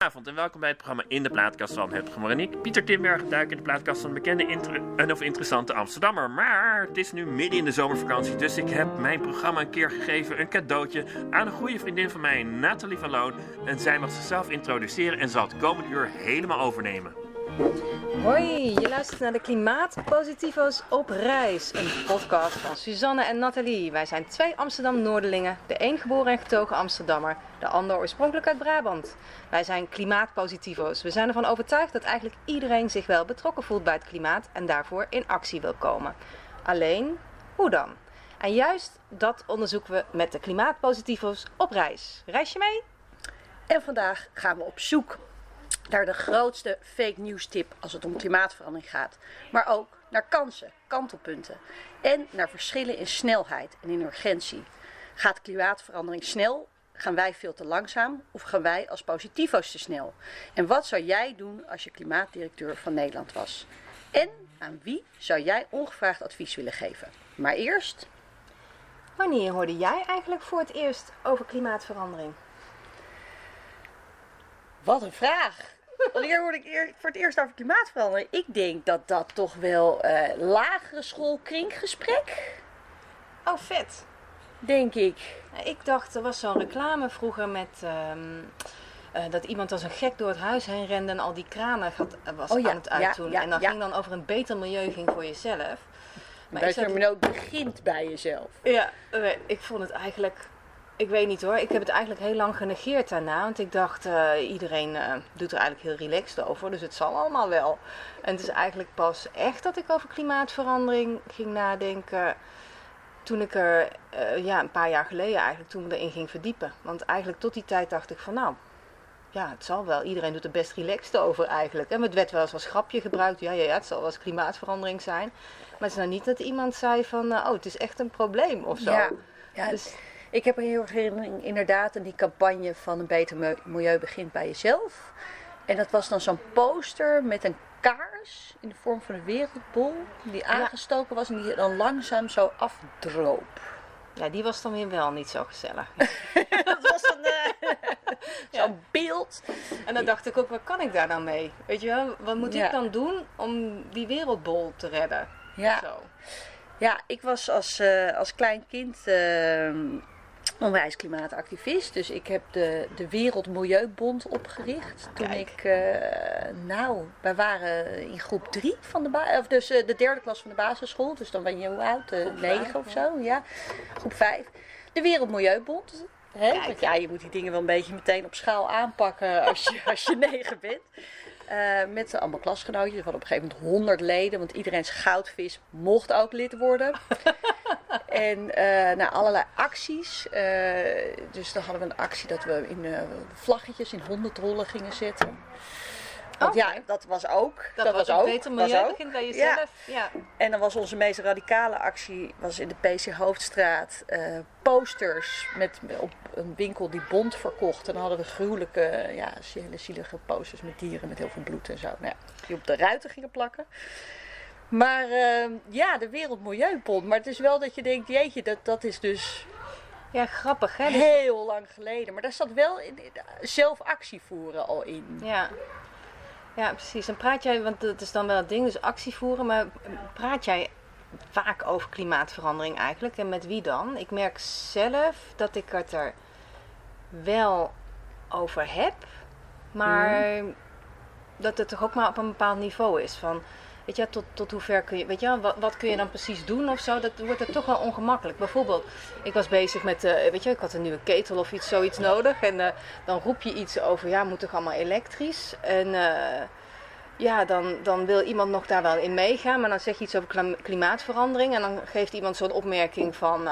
Goedenavond en welkom bij het programma In de Plaatkast van het programma en ik, Pieter Timberg, duik in de plaatkast van een bekende en of interessante Amsterdammer. Maar het is nu midden in de zomervakantie, dus ik heb mijn programma een keer gegeven, een cadeautje, aan een goede vriendin van mij, Nathalie van Loon. En zij mag zichzelf introduceren en zal het komende uur helemaal overnemen. Hoi, je luistert naar de Klimaatpositivo's op reis. Een podcast van Suzanne en Nathalie. Wij zijn twee Amsterdam-Noorderlingen. De een geboren en getogen Amsterdammer, de ander oorspronkelijk uit Brabant. Wij zijn Klimaatpositivo's. We zijn ervan overtuigd dat eigenlijk iedereen zich wel betrokken voelt bij het klimaat en daarvoor in actie wil komen. Alleen, hoe dan? En juist dat onderzoeken we met de Klimaatpositivo's op reis. Reis je mee? En vandaag gaan we op zoek naar de grootste fake news tip als het om klimaatverandering gaat. Maar ook naar kansen, kantelpunten. En naar verschillen in snelheid en in urgentie. Gaat klimaatverandering snel? Gaan wij veel te langzaam? Of gaan wij als positivo's te snel? En wat zou jij doen als je klimaatdirecteur van Nederland was? En aan wie zou jij ongevraagd advies willen geven? Maar eerst Wanneer hoorde jij eigenlijk voor het eerst over klimaatverandering? Wat een vraag! Wanneer hoorde ik eer- voor het eerst over klimaatverandering? Ik denk dat dat toch wel eh, lagere school kringgesprek, Oh, vet. denk ik. Ik dacht, er was zo'n reclame vroeger met ehm, eh, dat iemand als een gek door het huis heen rende en al die kranen had, was Oh ja, aan het uitdoen. ja, en dan ging dan over een beter milieu ging voor jezelf. Maar dat je ook begint bij jezelf. ja, eh, ik vond het eigenlijk, ik weet niet hoor, ik heb het eigenlijk heel lang genegeerd daarna. Want ik dacht, eh, iedereen eh, doet er eigenlijk heel relaxed over, dus het zal allemaal wel. En het is eigenlijk pas echt dat ik over klimaatverandering ging nadenken toen ik er eh, ja, een paar jaar geleden eigenlijk toen me erin ging verdiepen. Want eigenlijk tot die tijd dacht ik van nou, ja, het zal wel. Iedereen doet er best relaxed over eigenlijk. En het werd wel eens als grapje gebruikt. Ja, ja, ja, het zal wel eens klimaatverandering zijn. Maar het is nou niet dat iemand zei van, oh, het is echt een probleem of zo. Ja, ja Dus, ik heb een heel erg herinnering inderdaad aan die campagne van een beter mi- milieu begint bij jezelf. En dat was dan zo'n poster met een kaars in de vorm van een wereldbol. Die aangestoken was en die dan langzaam zo afdroop. ja, die was dan weer wel niet zo gezellig. Dat was een, eh, zo'n beeld. En dan dacht ik ook, wat kan ik daar nou mee? Weet je wel, wat moet Ja. ik dan doen om die wereldbol te redden? Ja. Zo. Ja, ik was als, eh, als klein kind eh, onwijs klimaatactivist. Dus ik heb de, de Wereldmilieubond opgericht. Toen Kijk. ik, eh, nou, wij waren in groep drie van de of dus eh, de derde klas van de basisschool. Dus dan ben je hoe oud? Eh, negen of zo, ja. Groep vijf. De Wereldmilieubond. Hè? Kijk. Want ja, je moet die dingen wel een beetje meteen op schaal aanpakken als je, als je negen bent. Eh, met allemaal klasgenootjes. We hadden op een gegeven moment 100 leden, want iedereen's goudvis mocht ook lid worden. en eh nou, allerlei acties. Eh, dus dan hadden we een actie dat we in vlaggetjes in honderdrollen gingen zetten. Want ja, dat was ook. Dat, was ook. een beter was milieu ook. begint bij jezelf. Ja. En dan was onze meest radicale actie was in de PC Hoofdstraat eh, posters met op een winkel die bond verkocht. En dan hadden we gruwelijke, ja, hele zielige posters met dieren met heel veel bloed en zo. Nou, ja, die op de ruiten gingen plakken. Maar eh, ja, de Wereldmilieubond. Maar het is wel dat je denkt, jeetje, dat, dat is dus ja, grappig hè? Heel lang geleden. Maar daar zat wel in- zelf actie voeren al in. Ja. Ja, precies. En praat jij, want dat is dan wel het ding, dus actie voeren, maar praat jij vaak over klimaatverandering eigenlijk? En met wie dan? Ik merk zelf dat ik het er wel over heb, maar dat het toch ook maar op een bepaald niveau is. Van, weet je, tot, tot hoe ver kun je, weet je, wat, kun je dan precies doen of zo? Dat wordt het toch wel ongemakkelijk. Bijvoorbeeld, ik was bezig met, eh, weet je, ik had een nieuwe ketel of iets, zoiets nodig. En eh, dan roep je iets over, ja, moet toch allemaal elektrisch? En eh, ja, dan, dan wil iemand nog daar wel in meegaan, maar dan zeg je iets over klim- klimaatverandering. En dan geeft iemand zo'n opmerking van,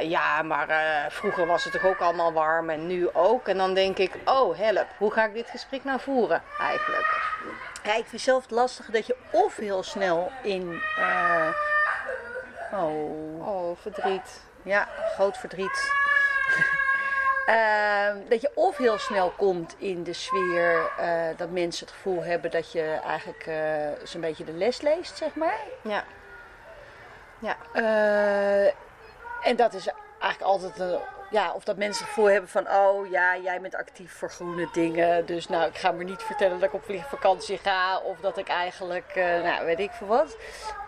ja, maar vroeger was het toch ook allemaal warm en nu ook. En dan denk ik, oh help, hoe ga ik dit gesprek nou voeren eigenlijk? Ja, ik vind zelf het lastige dat je of heel snel in. eh, oh. Oh, verdriet. Ja, groot verdriet. Ehm, dat je of heel snel komt in de sfeer eh, dat mensen het gevoel hebben dat je eigenlijk eh zo'n beetje de les leest, zeg maar. Ja. Ja. En dat is eigenlijk altijd een ja, of dat mensen het gevoel hebben van, oh ja, jij bent actief voor groene dingen. Dus nou, ik ga me niet vertellen dat ik op vliegvakantie ga. Of dat ik eigenlijk, eh, nou, weet ik veel wat.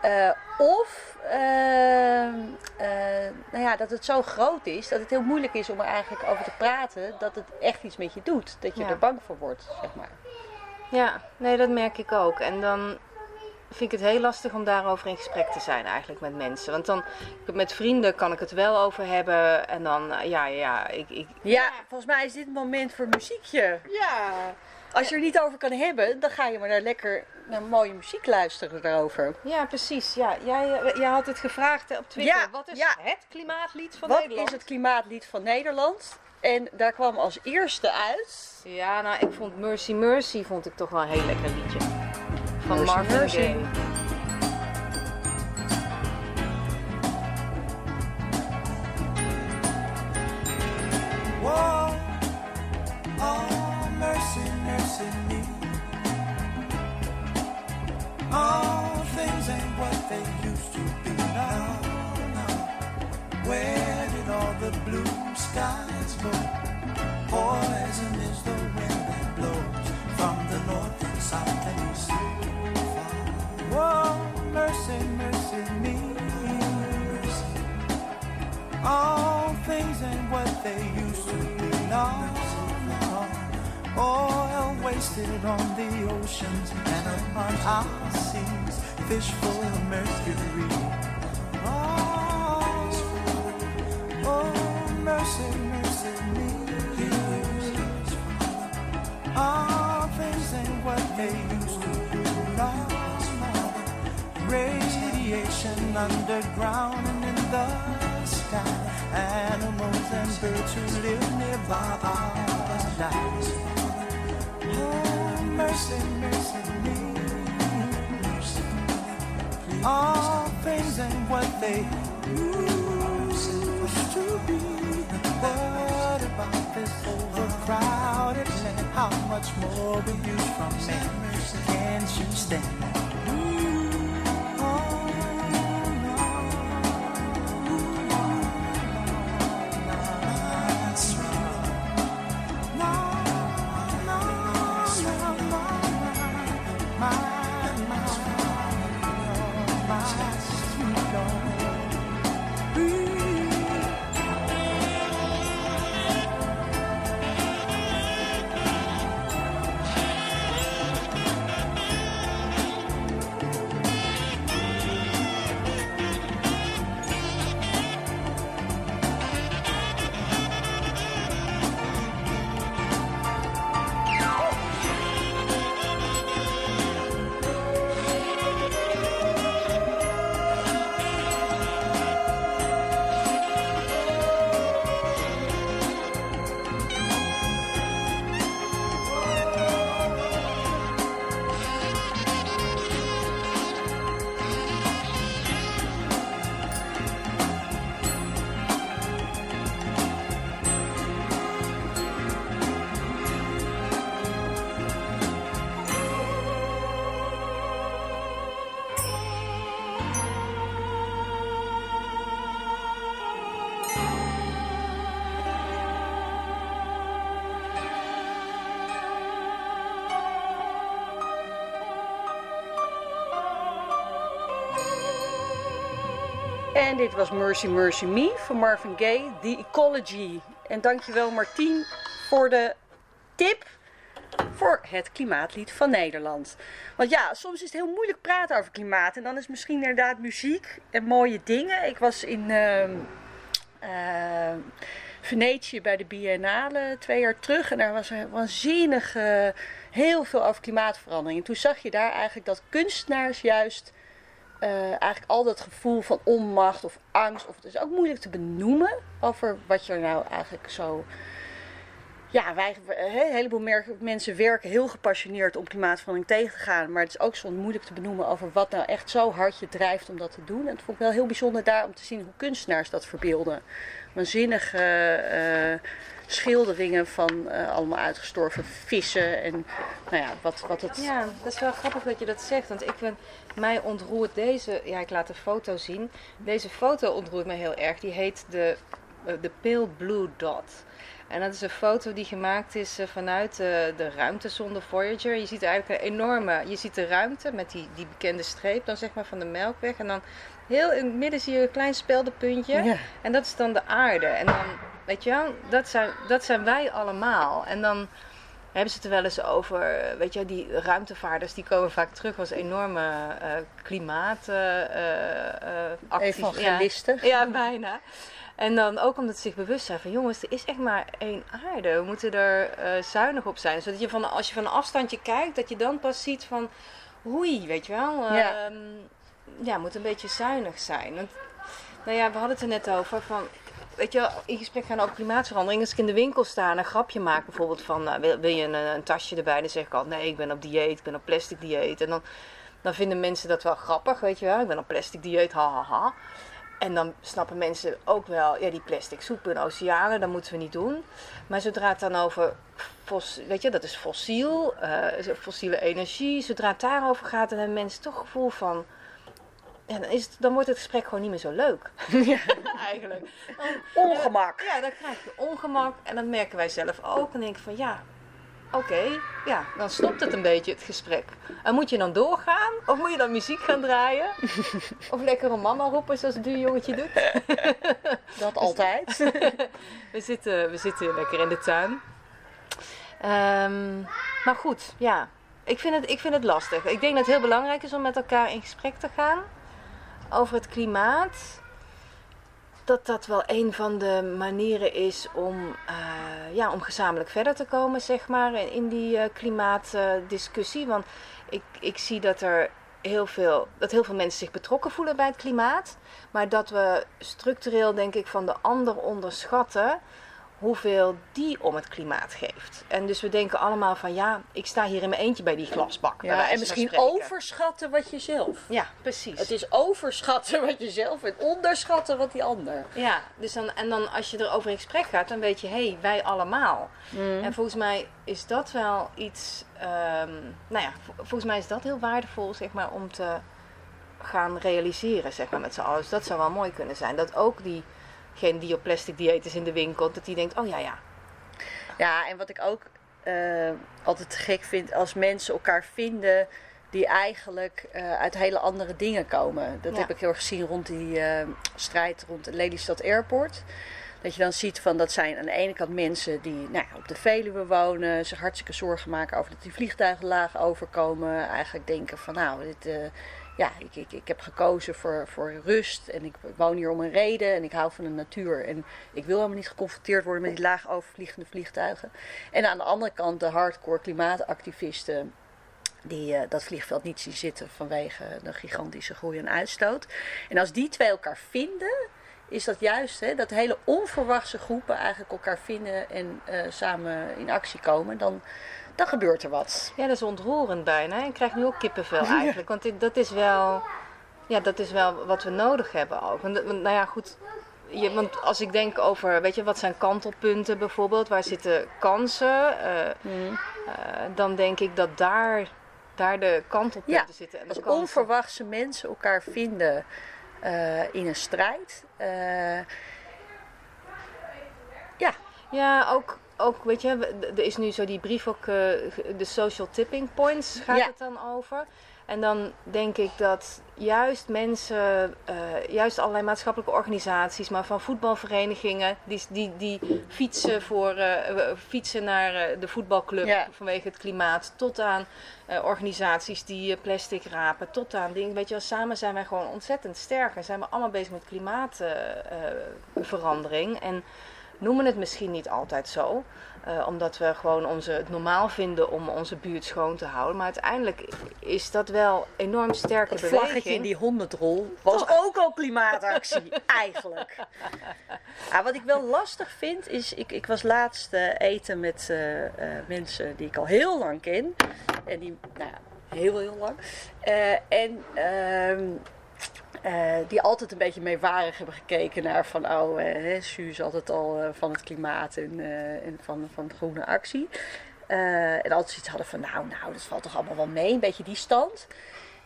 Eh, of, eh, eh, nou ja, dat het zo groot is dat het heel moeilijk is om er eigenlijk over te praten. Dat het echt iets met je doet. Dat je Ja. er bang voor wordt, zeg maar. Ja, nee, dat merk ik ook. En dan vind ik het heel lastig om daarover in gesprek te zijn eigenlijk met mensen. Want dan, met vrienden kan ik het wel over hebben. En dan, eh, ja, ja, ik... ik Ja, volgens mij is dit het moment voor muziekje. ja. Als je er niet over kan hebben, dan ga je maar naar lekker naar mooie muziek luisteren daarover. Ja, precies. Ja, jij, eh, jij had het gevraagd hè, op Twitter. Ja, Wat is ja. het klimaatlied van Wat Nederland? is het klimaatlied van Nederland? En daar kwam als eerste uit. Ja, nou, ik vond Mercy Mercy vond ik toch wel een heel lekker liedje. Van Mercy Marvin Mercy. Gaye. Whoa, oh, mercy, mercy me. All things ain't what they used to be now. now. Where did all the blue skies go? Poison is the wind that blows from the north and south and east. Mercy, mercy me. All things ain't what they used to be. No. Oil wasted on the oceans and upon our seas. Fish full of mercury. Oh, mercy, mercy me. All things ain't what they used. Radiation underground and in the sky. Animals and birds who live nearby are dying. Oh, mercy, mercy me. All things ain't what they used to be. What about this overcrowded land? How much more abuse from man? Can't you stand? En dit was Mercy Mercy Me van Marvin Gaye, The Ecology. En dankjewel Martien voor de tip voor het klimaatlied van Nederland. Want ja, soms is het heel moeilijk praten over klimaat. En dan is misschien inderdaad muziek en mooie dingen. Ik was in ehm, Venetië bij de Biennale twee jaar terug. En daar was er waanzinnig eh, heel veel over klimaatverandering. En toen zag je daar eigenlijk dat kunstenaars juist eh, eigenlijk al dat gevoel van onmacht of angst, of het is ook moeilijk te benoemen over wat je nou eigenlijk zo. Ja, wij, een heleboel mensen werken heel gepassioneerd om klimaatverandering tegen te gaan. Maar het is ook zo moeilijk te benoemen over wat nou echt zo hard je drijft om dat te doen. En het vond ik wel heel bijzonder daar om te zien hoe kunstenaars dat verbeelden. Waanzinnige eh, schilderingen van eh, allemaal uitgestorven vissen. En nou ja, wat, wat het. Ja, dat is wel grappig dat je dat zegt. Want ik vind, mij ontroert deze, ja ik laat de foto zien. Deze foto ontroert me heel erg. Die heet de eh, de Pale Blue Dot. En dat is een foto die gemaakt is eh, vanuit eh, de ruimtezonde Voyager. Je ziet eigenlijk een enorme, je ziet de ruimte met die, die bekende streep dan zeg maar van de Melkweg. En dan heel in het midden zie je een klein speldenpuntje. Ja. En dat is dan de aarde. En dan, weet je wel, dat zijn, dat zijn wij allemaal. En dan hebben ze het er wel eens over, eh, weet je, die ruimtevaarders die komen vaak terug als enorme eh klimaat Evangelisten. Ja, ja, bijna. En dan ook omdat ze zich bewust zijn van jongens, er is echt maar één aarde. We moeten er eh, zuinig op zijn. Zodat je van, als je van een afstandje kijkt, dat je dan pas ziet van oei, weet je wel. Ja. ehm, ja, moet een beetje zuinig zijn. Want, nou ja, we hadden het er net over van. Weet je, in gesprek gaan over klimaatverandering. Als ik in de winkel sta en een grapje maak, bijvoorbeeld van nou, wil, je een, een tasje erbij? Dan zeg ik altijd nee, ik ben op dieet, ik ben op plastic dieet. En dan, dan vinden mensen dat wel grappig, weet je wel. Ik ben op plastic dieet, ha ha ha. En dan snappen mensen ook wel, ja, die plastic soep in oceanen, dat moeten we niet doen. Maar zodra het dan over, fos, weet je, dat is fossiel, eh, fossiele energie. Zodra het daarover gaat, dan hebben mensen toch gevoel van, ja, dan, is het, dan wordt het gesprek gewoon niet meer zo leuk. Eigenlijk. Dan- Ongemak. ja, dan krijg je ongemak en dat merken wij zelf ook. En denk ik van ja, oké, ja, dan stopt het een beetje het gesprek. En moet je dan doorgaan? Of moet je dan muziek gaan draaien? Of lekker een mama roepen zoals het duur jongetje doet? Dat altijd. We zitten, we zitten lekker in de tuin. Ehm, maar goed, ja. Ik vind, het, ik vind het lastig. Ik denk dat het heel belangrijk is om met elkaar in gesprek te gaan over het klimaat. Dat dat wel een van de manieren is om, eh, ja, om gezamenlijk verder te komen, zeg maar, in- die eh, klimaatdiscussie. Want ik, ik zie dat er heel veel, dat heel veel mensen zich betrokken voelen bij het klimaat. Maar dat we structureel, denk ik, van de ander onderschatten hoeveel die om het klimaat geeft. En dus we denken allemaal van ja, ik sta hier in mijn eentje bij die glasbak. Ja, en misschien overschatten wat je zelf. Ja, precies. Het is overschatten wat je zelf en onderschatten wat die ander. Ja, dus dan, en dan als je erover in gesprek gaat, dan weet je, hé, hey, wij allemaal. En volgens mij is dat wel iets, ehm, nou ja, vo- volgens mij is dat heel waardevol, zeg maar, om te gaan realiseren, zeg maar, met z'n allen. Dus dat zou wel mooi kunnen zijn. Dat ook diegene die op plastic dieet is in de winkel, dat die denkt, oh ja, ja, Ja, en wat ik ook eh, altijd gek vind als mensen elkaar vinden die eigenlijk eh, uit hele andere dingen komen. Dat Ja. heb ik heel erg gezien rond die eh, strijd rond de Lelystad Airport. Dat je dan ziet van dat zijn aan de ene kant mensen die nou ja, op de Veluwe wonen, zich hartstikke zorgen maken over dat die vliegtuigen laag overkomen. Eigenlijk denken van nou, dit, ja, ik, ik, ik heb gekozen voor, voor rust en ik woon hier om een reden en ik hou van de natuur. En ik wil helemaal niet geconfronteerd worden met die laag overvliegende vliegtuigen. En aan de andere kant de hardcore klimaatactivisten die eh, dat vliegveld niet zien zitten vanwege de gigantische groei en uitstoot. En als die twee elkaar vinden, is dat juist hè, dat hele onverwachte groepen eigenlijk elkaar vinden en eh, samen in actie komen. Dan, dan gebeurt er wat. Ja, dat is ontroerend bijna. Ik krijg nu ook kippenvel eigenlijk. Want dat, is wel, ja, dat is wel wat we nodig hebben ook. Want, nou ja, goed. Je, want als ik denk over, weet je, wat zijn kantelpunten bijvoorbeeld? Waar zitten kansen? eh, eh, dan denk ik dat daar, daar de kantelpunten Ja, zitten. En Als onverwachte mensen elkaar vinden eh, in een strijd. ja, Ja, ook, ook weet je, er is nu zo die brief ook, eh, de social tipping points gaat Ja. het dan over. En dan denk ik dat juist mensen, eh, juist allerlei maatschappelijke organisaties, maar van voetbalverenigingen, die, die, die fietsen, voor, eh, fietsen naar de voetbalclub Ja. vanwege het klimaat, tot aan organisaties die plastic rapen, tot aan dingen. Weet je wel, samen zijn wij gewoon ontzettend sterk en zijn we allemaal bezig met klimaatverandering. en noemen het misschien niet altijd zo. eh, omdat we gewoon onze, het normaal vinden om onze buurt schoon te houden. Maar uiteindelijk is dat wel enorm sterke dat beweging. vlaggetje in die hondendrol was ook al klimaatactie, eigenlijk. Ja, wat ik wel lastig vind, is... Ik, ik was laatst eh, eten met eh, mensen die ik al heel lang ken. En die, nou ja, heel, heel lang. En... eh, die altijd een beetje meewarig hebben gekeken naar van, oh, hè, Su is altijd al eh, van het klimaat en, en van, van groene actie. En altijd iets hadden van, nou, nou, dat valt toch allemaal wel mee, een beetje die stand.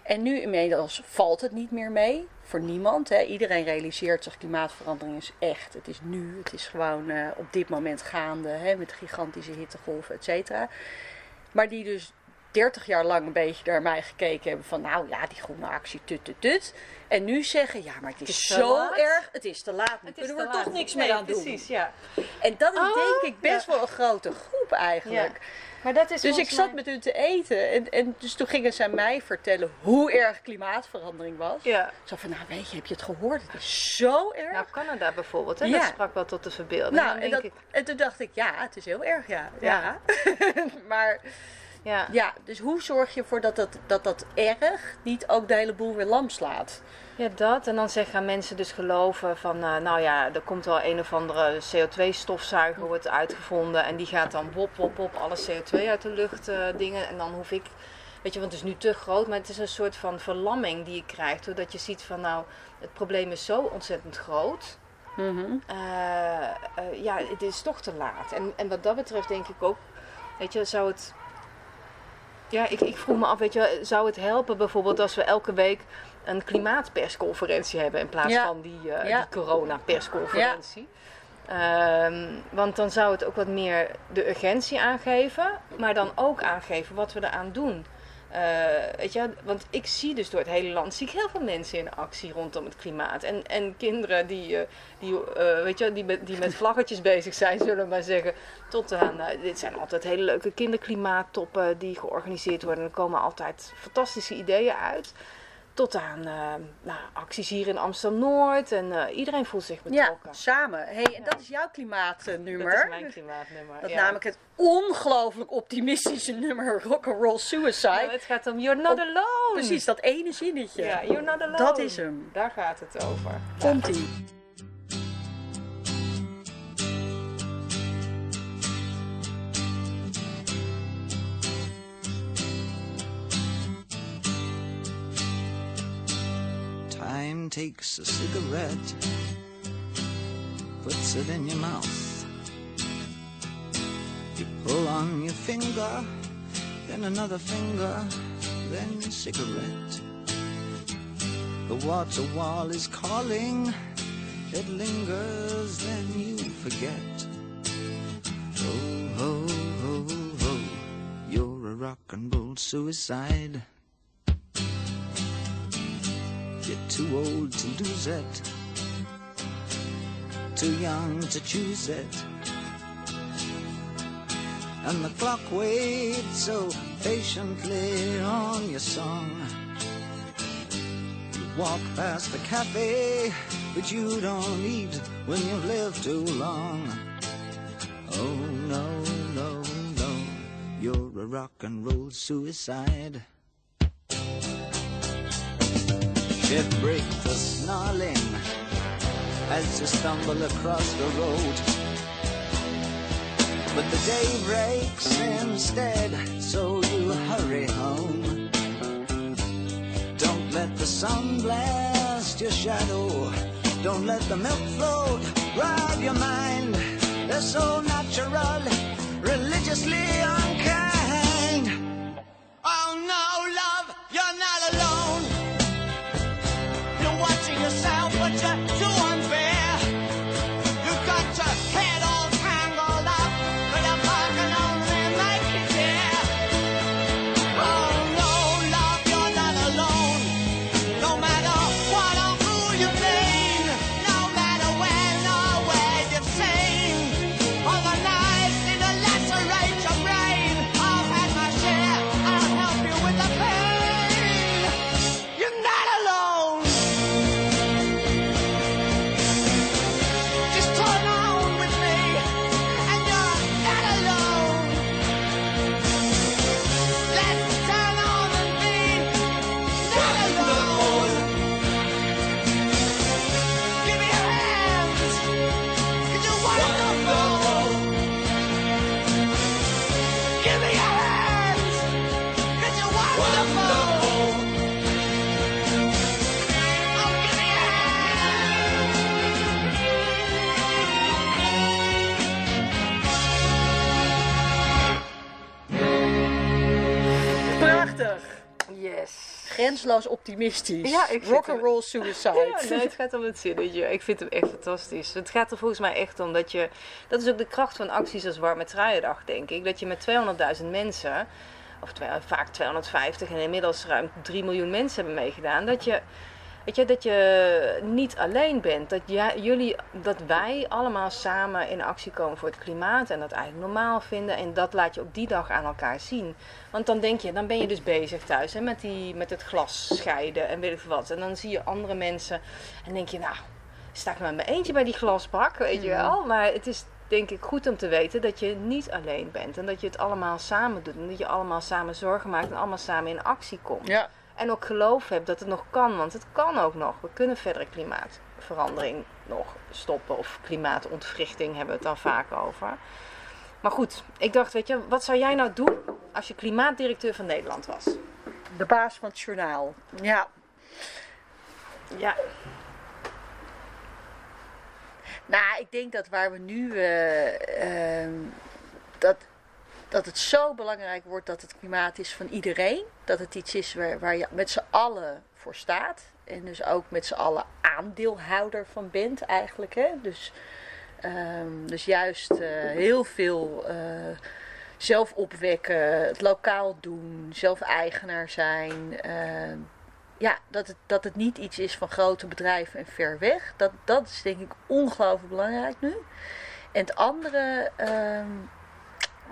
En nu inmiddels valt het niet meer mee. Voor niemand. Hè. Iedereen realiseert zich, klimaatverandering is echt. Het is nu, het is gewoon op dit moment gaande. Hè, met gigantische hittegolven, et cetera. Maar die dus 30 jaar lang een beetje naar mij gekeken hebben van... Nou ja, die groene actie, tut, tut, tut. En nu zeggen, ja, maar het is, zo laat. erg. Het is te laat. Nu is kunnen we er toch niks Nee, meer aan doen. Precies, ja. En dat is Oh, denk ik best ja. wel een grote groep eigenlijk. Ja. Maar dat is Dus ik zat mij- met hun te eten. En, en dus toen gingen ze aan mij vertellen hoe erg klimaatverandering was. Ja. Zo van, nou weet je, heb je het gehoord? Het is zo erg. Nou, Canada bijvoorbeeld, hè? Ja. dat sprak wel tot de verbeelding. Nou, en, dat, ik, en toen dacht ik, ja, het is heel erg, ja. Ja. maar ja. ja, dus hoe zorg je ervoor dat dat, dat dat erg niet ook de hele boel weer lam slaat? Ja, dat. En dan zeggen mensen dus geloven van, eh, nou ja, er komt wel een of andere CO2-stofzuiger wordt uitgevonden. En die gaat dan wop, wop, wop, alle CO2 uit de lucht eh, dingen. En dan hoef ik, weet je, want het is nu te groot. Maar het is een soort van verlamming die je krijgt. Doordat je ziet van, nou, het probleem is zo ontzettend groot. Eh, eh, ja, het is toch te laat. En, en wat dat betreft denk ik ook, weet je, zou het... Ja, ik, ik vroeg me af, weet je, zou het helpen bijvoorbeeld als we elke week een klimaatpersconferentie hebben in plaats Ja. van die, eh Ja. die corona-persconferentie? Ehm, want dan zou het ook wat meer de urgentie aangeven, maar dan ook aangeven wat we eraan doen. Eh, weet je, want ik zie dus door het hele land zie ik heel veel mensen in actie rondom het klimaat. En, en kinderen die, eh, die, eh, weet je, die, met, die met vlaggetjes bezig zijn, zullen we maar zeggen. Tot aan, dit zijn altijd hele leuke kinderklimaattoppen die georganiseerd worden. Er komen altijd fantastische ideeën uit. Tot aan eh, nou, acties hier in Amsterdam-Noord. En eh, iedereen voelt zich Ja, betrokken. samen. Hey, en dat is jouw klimaatnummer. Dat is mijn klimaatnummer. Dat ja. namelijk het ongelooflijk optimistische nummer Rock'n'Roll Suicide. Nou, het gaat om You're Not Op- Alone. Precies, dat ene zinnetje. Ja, You're Not Alone. Dat is hem. Daar gaat het over. Komt-ie. Takes a cigarette, puts it in your mouth. You pull on your finger, then another finger, then cigarette. The water wall is calling, it lingers, then you forget. Oh, ho, ho, ho, you're a rock and roll suicide. You're too old to lose it, too young to choose it. And the clock waits so patiently on your song. You walk past the cafe, but you don't eat when you've lived too long. Oh no, no, no, you're a rock and roll suicide. Shift break the snarling as you stumble across the road. But the day breaks instead, so you hurry home. Don't let the sun blast your shadow. Don't let the milk float rob your mind. They're so natural, religiously unkind. You're watching Grensloos optimistisch. Ja, ik vind Rock and het- roll suicide. Ja, nee, het gaat om het zinnetje. Ik vind hem echt fantastisch. Het gaat er volgens mij echt om dat je... Dat is ook de kracht van acties als Warme Truiendag, denk ik. Dat je met 200.000 mensen, of vaak 250 en inmiddels ruim 3 miljoen mensen hebben meegedaan. Dat je, weet je, dat je niet alleen bent. Dat, jij, jullie, dat wij allemaal samen in actie komen voor het klimaat en dat eigenlijk normaal vinden. En dat laat je op die dag aan elkaar zien. Want dan denk je, dan ben je dus bezig thuis hè, met, die, met het glas scheiden en weet ik veel wat. En dan zie je andere mensen en denk je, nou, sta ik maar met mijn eentje bij die glasbak, weet je wel. Maar het is denk ik goed om te weten dat je niet alleen bent. En dat je het allemaal samen doet. En dat je allemaal samen zorgen maakt en allemaal samen in actie komt. Ja. En ook geloof hebt dat het nog kan, want het kan ook nog. We kunnen verdere klimaatverandering nog stoppen. Of klimaatontwrichting hebben we het dan vaak over. Maar goed, ik dacht, weet je, wat zou jij nou doen als je klimaatdirecteur van Nederland was? De baas van het journaal. Ja. Ja, Nou, ik denk dat waar we nu. eh, ehm, dat, dat het zo belangrijk wordt dat het klimaat is van iedereen. Dat het iets is waar, waar je met z'n allen voor staat. En dus ook met z'n allen aandeelhouder van bent, eigenlijk. Hè? Dus, ehm, dus juist eh, heel veel eh, zelf opwekken, het lokaal doen, zelf eigenaar zijn. ehm, ja, dat het, dat het niet iets is van grote bedrijven en ver weg. Dat, dat is denk ik ongelooflijk belangrijk nu. En het andere, ehm,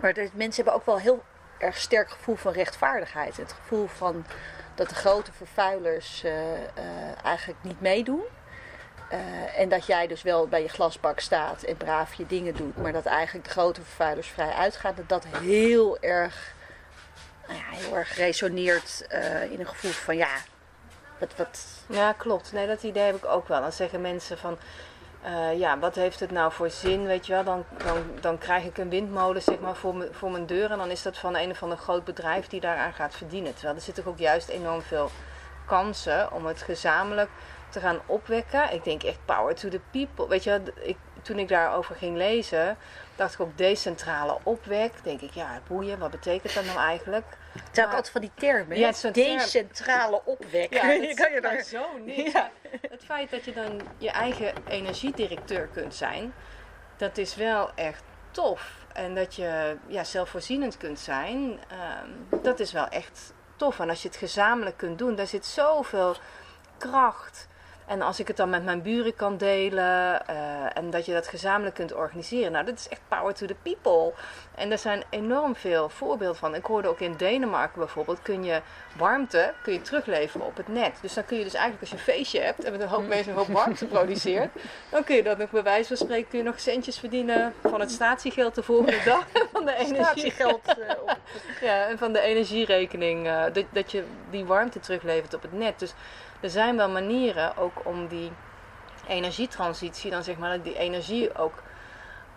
maar de mensen hebben ook wel heel erg sterk gevoel van rechtvaardigheid. Het gevoel van dat de grote vervuilers eh, eh, eigenlijk niet meedoen. Eh, en dat jij dus wel bij je glasbak staat en braaf je dingen doet, maar dat eigenlijk de grote vervuilers vrij uitgaan. Dat dat heel erg, nou ja, heel erg resoneert in een gevoel van ja, wat, Ja, klopt. Nee, dat idee heb ik ook wel. Dan zeggen mensen van, eh, ja, wat heeft het nou voor zin, weet je wel? Dan, dan, dan krijg ik een windmolen, zeg maar, voor, voor mijn deur. En dan is dat van een of ander groot bedrijf die daaraan gaat verdienen. Terwijl er zitten ook juist enorm veel kansen om het gezamenlijk te gaan opwekken. Ik denk echt power to the people. Weet je, ik, toen ik daarover ging lezen, dacht ik ook decentrale opwek. Denk ik, ja, boeien, wat betekent dat nou eigenlijk? Het zijn ook altijd van die termen. Ja, is term. Decentrale opwek. Ja, het kan je daar... zo. Ja. Het feit dat je dan je eigen energiedirecteur kunt zijn, dat is wel echt tof. En dat je ja, zelfvoorzienend kunt zijn, ehm, dat is wel echt tof. En als je het gezamenlijk kunt doen, daar zit zoveel kracht. En als ik het dan met mijn buren kan delen eh, en dat je dat gezamenlijk kunt organiseren. Nou, dat is echt power to the people. En er zijn enorm veel voorbeelden van. Ik hoorde ook in Denemarken bijvoorbeeld, kun je warmte kun je terugleveren op het net. Dus dan kun je dus eigenlijk als je een feestje hebt en met een hoop mensen een hoop warmte produceert. Dan kun je dat nog bij wijze van spreken kun je nog centjes verdienen van het statiegeld de volgende dag. Van de energie. Statiegeld eh. Ja, en van de energierekening, eh, dat, dat je die warmte teruglevert op het net. Dus er zijn wel manieren ook om die energietransitie, dan zeg maar die energie ook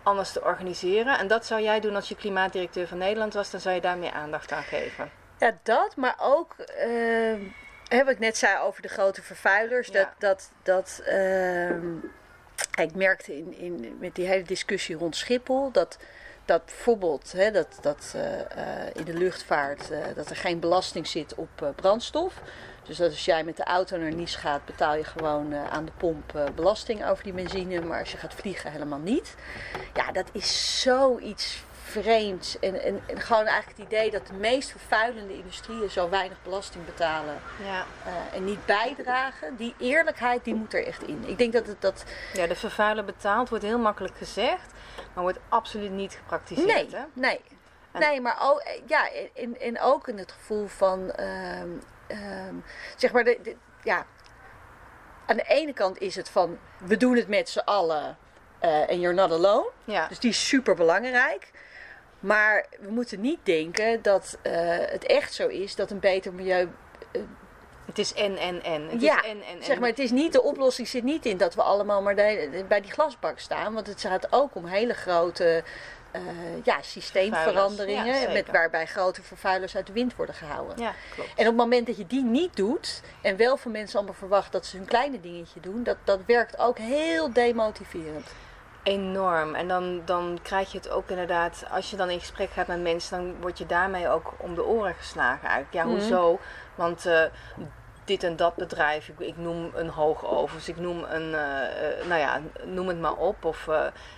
anders te organiseren. En dat zou jij doen als je klimaatdirecteur van Nederland was, dan zou je daar meer aandacht aan geven. Ja, dat, maar ook hè, wat ik net zei over de grote vervuilers. Dat, Ja. dat, dat, ehm, ik merkte in, in, met die hele discussie rond Schiphol dat, dat bijvoorbeeld hè, dat, dat, eh, eh, in de luchtvaart eh, dat er geen belasting zit op brandstof. Dus dat als jij met de auto naar Nice gaat, betaal je gewoon aan de pomp belasting over die benzine. Maar als je gaat vliegen, helemaal niet. Ja, dat is zoiets vreemds. En, en, en gewoon eigenlijk het idee dat de meest vervuilende industrieën zo weinig belasting betalen Ja. en niet bijdragen. Die eerlijkheid, die moet er echt in. Ik denk dat het dat. ja, de vervuiler betaalt wordt heel makkelijk gezegd, maar wordt absoluut niet gepraktiseerd. Nee, Hè? nee. En- Nee, maar ook, eh, ja, en, en ook in het gevoel van, ehm, ehm, zeg maar, de, de- ja, aan de ene kant is het van, we doen het met z'n allen eh, en you're not alone. Ja. Dus die is super belangrijk. Maar we moeten niet denken dat eh, het echt zo is dat een beter milieu. Het is en, en, en. Het ja, is en, en, en. zeg maar, het is niet, de oplossing zit niet in dat we allemaal maar de- bij die glasbak staan. Want het gaat ook om hele grote eh, ja, systeemveranderingen. Ja, met, waarbij grote vervuilers uit de wind worden gehouden. Ja, klopt. En op het moment dat je die niet doet, en wel van mensen allemaal verwacht dat ze hun kleine dingetje doen, dat, dat werkt ook heel demotiverend. Enorm. En dan, dan krijg je het ook inderdaad, als je dan in gesprek gaat met mensen, dan word je daarmee ook om de oren geslagen eigenlijk. Ja, Mhm. hoezo? Want eh, dit en dat bedrijf, ik, ik noem een hoogoven, dus ik noem een, eh, eh, nou ja, noem het maar op. Of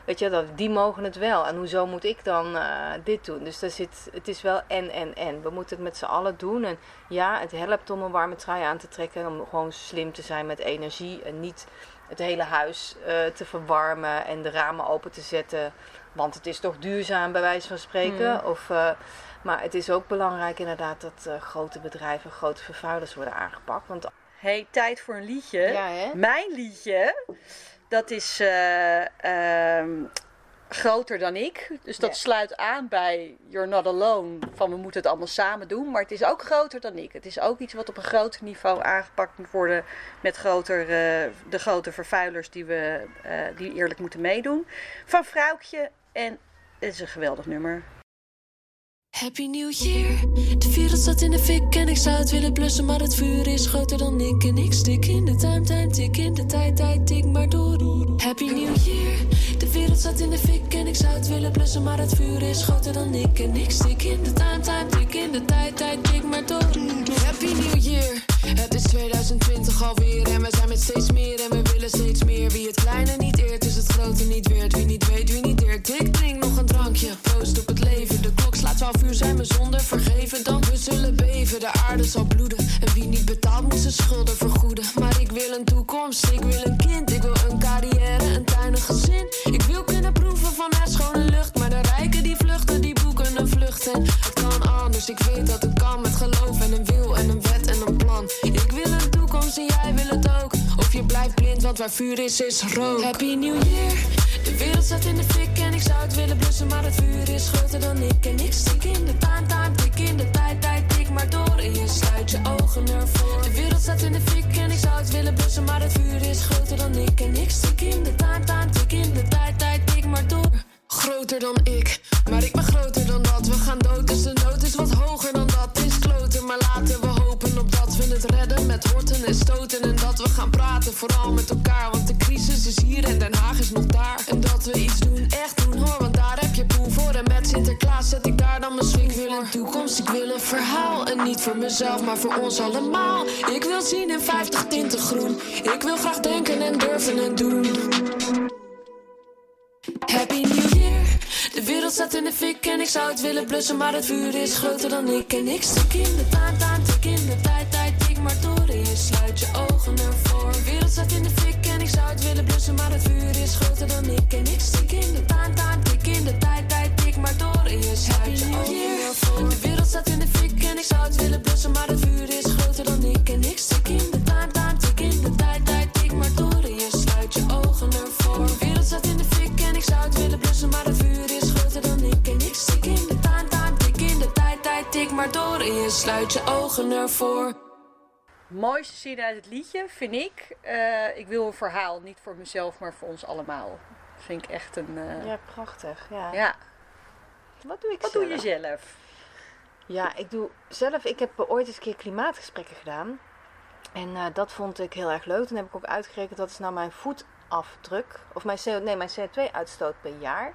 weet je, dat, die mogen het wel. En hoezo moet ik dan dit doen? Dus daar zit, het is wel en, en, en. We moeten het met z'n allen doen. En ja, het helpt om een warme trui aan te trekken. Om gewoon slim te zijn met energie. En niet het hele huis te verwarmen en de ramen open te zetten. Want het is toch duurzaam, bij wijze van spreken. Mm. Of, maar het is ook belangrijk inderdaad dat eh, grote bedrijven, grote vervuilers worden aangepakt. Want Hey, tijd voor een liedje. ja, hè? Mijn liedje, dat is eh, ehm, groter dan ik. Dus dat Ja. sluit aan bij You're Not Alone. Van we moeten het allemaal samen doen. Maar het is ook groter dan ik. Het is ook iets wat op een groter niveau aangepakt moet worden. Met groter, eh, de grote vervuilers die, we, eh, die eerlijk moeten meedoen. Van Vrouwtje. En het is een geweldig nummer. Happy New Year. De wereld staat in de fik en ik zou het willen blussen, maar het vuur is groter dan ik. En ik stik in de time, time, tik in de tijd, tijd, tik maar door. Happy New Year. De wereld staat in de fik en ik zou het willen blussen, maar het vuur is groter dan ik. En ik stik in de time, time, tik in de tijd, tijd, tik maar door. Happy New Year. Het is 2020 alweer en we zijn met steeds meer en we willen steeds meer. Wie het kleine niet eert, is het grote niet weert. Wie niet weet, wie niet deert. Ik drink nog een drankje, proost op het leven. De klok slaat 12 uur, zijn we zonder vergeven. Dan we zullen beven, de aarde zal bloeden. En wie niet betaalt, moet zijn schulden vergoeden. Maar ik wil een toekomst, ik wil een kind. Ik wil een carrière, een tuin, een gezin. Ik wil kunnen proeven van haar schone lucht. Maar de rijken die vluchten, die boeken een vlucht. En het kan anders, ik weet dat het kan. Met geloof en een wil en een wet en een plan. Ik wil een toekomst en jij wil het ook. Of je blijft blind, want waar vuur is, is rook. Happy New Year. De wereld staat in de fik en ik zou het willen blussen. Maar het vuur is groter dan ik. En ik stik in de time, time, tik in de maar sluit je ogen ervoor. De wereld staat in de fik en ik zou het willen blussen. Maar het vuur is groter dan ik. En ik stik in de time, time, tik in de tijd, tijd, tik maar door. Groter dan ik, maar ik ben groter dan dat. We gaan dood, dus de nood is wat hoger dan dat. Het is kloten, maar laten we hopen het redden. Met horten en stoten en dat we gaan praten, vooral met elkaar. Want de crisis is hier en Den Haag is nog daar. En dat we iets doen, echt doen hoor, want daar heb je poen voor. En met Sinterklaas zet ik daar dan mijn swing voor. Wil een toekomst, ik wil een verhaal. En niet voor mezelf, maar voor ons allemaal. Ik wil zien in 50 tinten groen. Ik wil graag denken en durven en doen. Happy New Year. De wereld staat in de fik en ik zou het willen blussen, maar het vuur is groter dan ik. En ik stik in de de tijd, tijd, maar door. Je sluit je ogen ervoor. De wereld staat in de fik en ik zou het willen blussen, maar het vuur is groter dan ik. En ik stik in de taan, taan, tik in de tijd, tijd, tik maar door. Je sluit je ogen ervoor. De wereld staat in de fik en ik zou het willen blussen, maar het vuur is groter dan ik. En ik stik in de taan, taan, tik in de tijd, tijd, tik maar door. Je sluit je ogen ervoor. De wereld staat in de fik en ik zou het willen blussen, maar het vuur is groter dan ik. En ik stik in de taan, taan, tik in de tijd, tijd, tik maar door. Je sluit je ogen ervoor. Mooiste zin uit het liedje vind ik. eh, ik wil een verhaal, niet voor mezelf, maar voor ons allemaal. Vind ik echt een. eh, Ja, prachtig. Ja. ja. Wat doe ik Wat zelf? doe je zelf? Ja, ik doe zelf. Ik heb ooit eens een keer klimaatgesprekken gedaan. En eh, dat vond ik heel erg leuk. Toen heb ik ook uitgerekend dat is nou mijn voetafdruk. Of mijn, CO, nee, mijn CO2-uitstoot per jaar.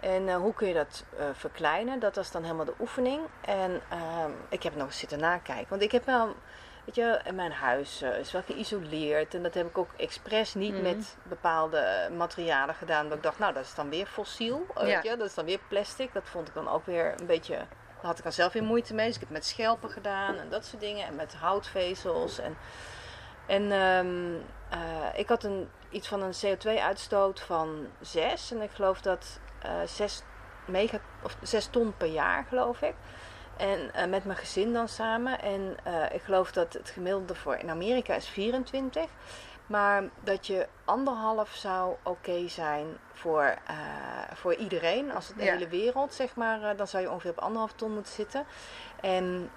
En hoe kun je dat verkleinen? Dat was dan helemaal de oefening. En ehm, ik heb nog eens zitten nakijken. Want ik heb wel, weet je, en mijn huis eh, is wel geïsoleerd. En dat heb ik ook expres niet Mhm. met bepaalde materialen gedaan. Dat ik dacht, nou, dat is dan weer fossiel. eh, Ja. Weet je? Dat is dan weer plastic. Dat vond ik dan ook weer een beetje daar had ik dan zelf weer moeite mee. Dus ik heb met schelpen gedaan en dat soort dingen. En met houtvezels. En, en ehm, eh, ik had een, iets van een CO2-uitstoot van 6. En ik geloof dat eh 6, mega, of 6 ton per jaar, geloof ik. En eh, met mijn gezin dan samen. En eh, ik geloof dat het gemiddelde voor in Amerika is 24. Maar dat je anderhalf zou oké zijn voor, eh, voor iedereen. Als het de Ja. hele wereld, zeg maar, dan zou je ongeveer op anderhalf ton moeten zitten. En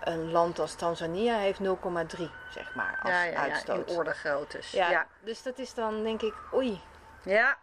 een land als Tanzania heeft 0,3, zeg maar, als ja, ja, ja, uitstoot. in orde groottes. Ja, Ja. dus dat is dan denk ik, oei. ja.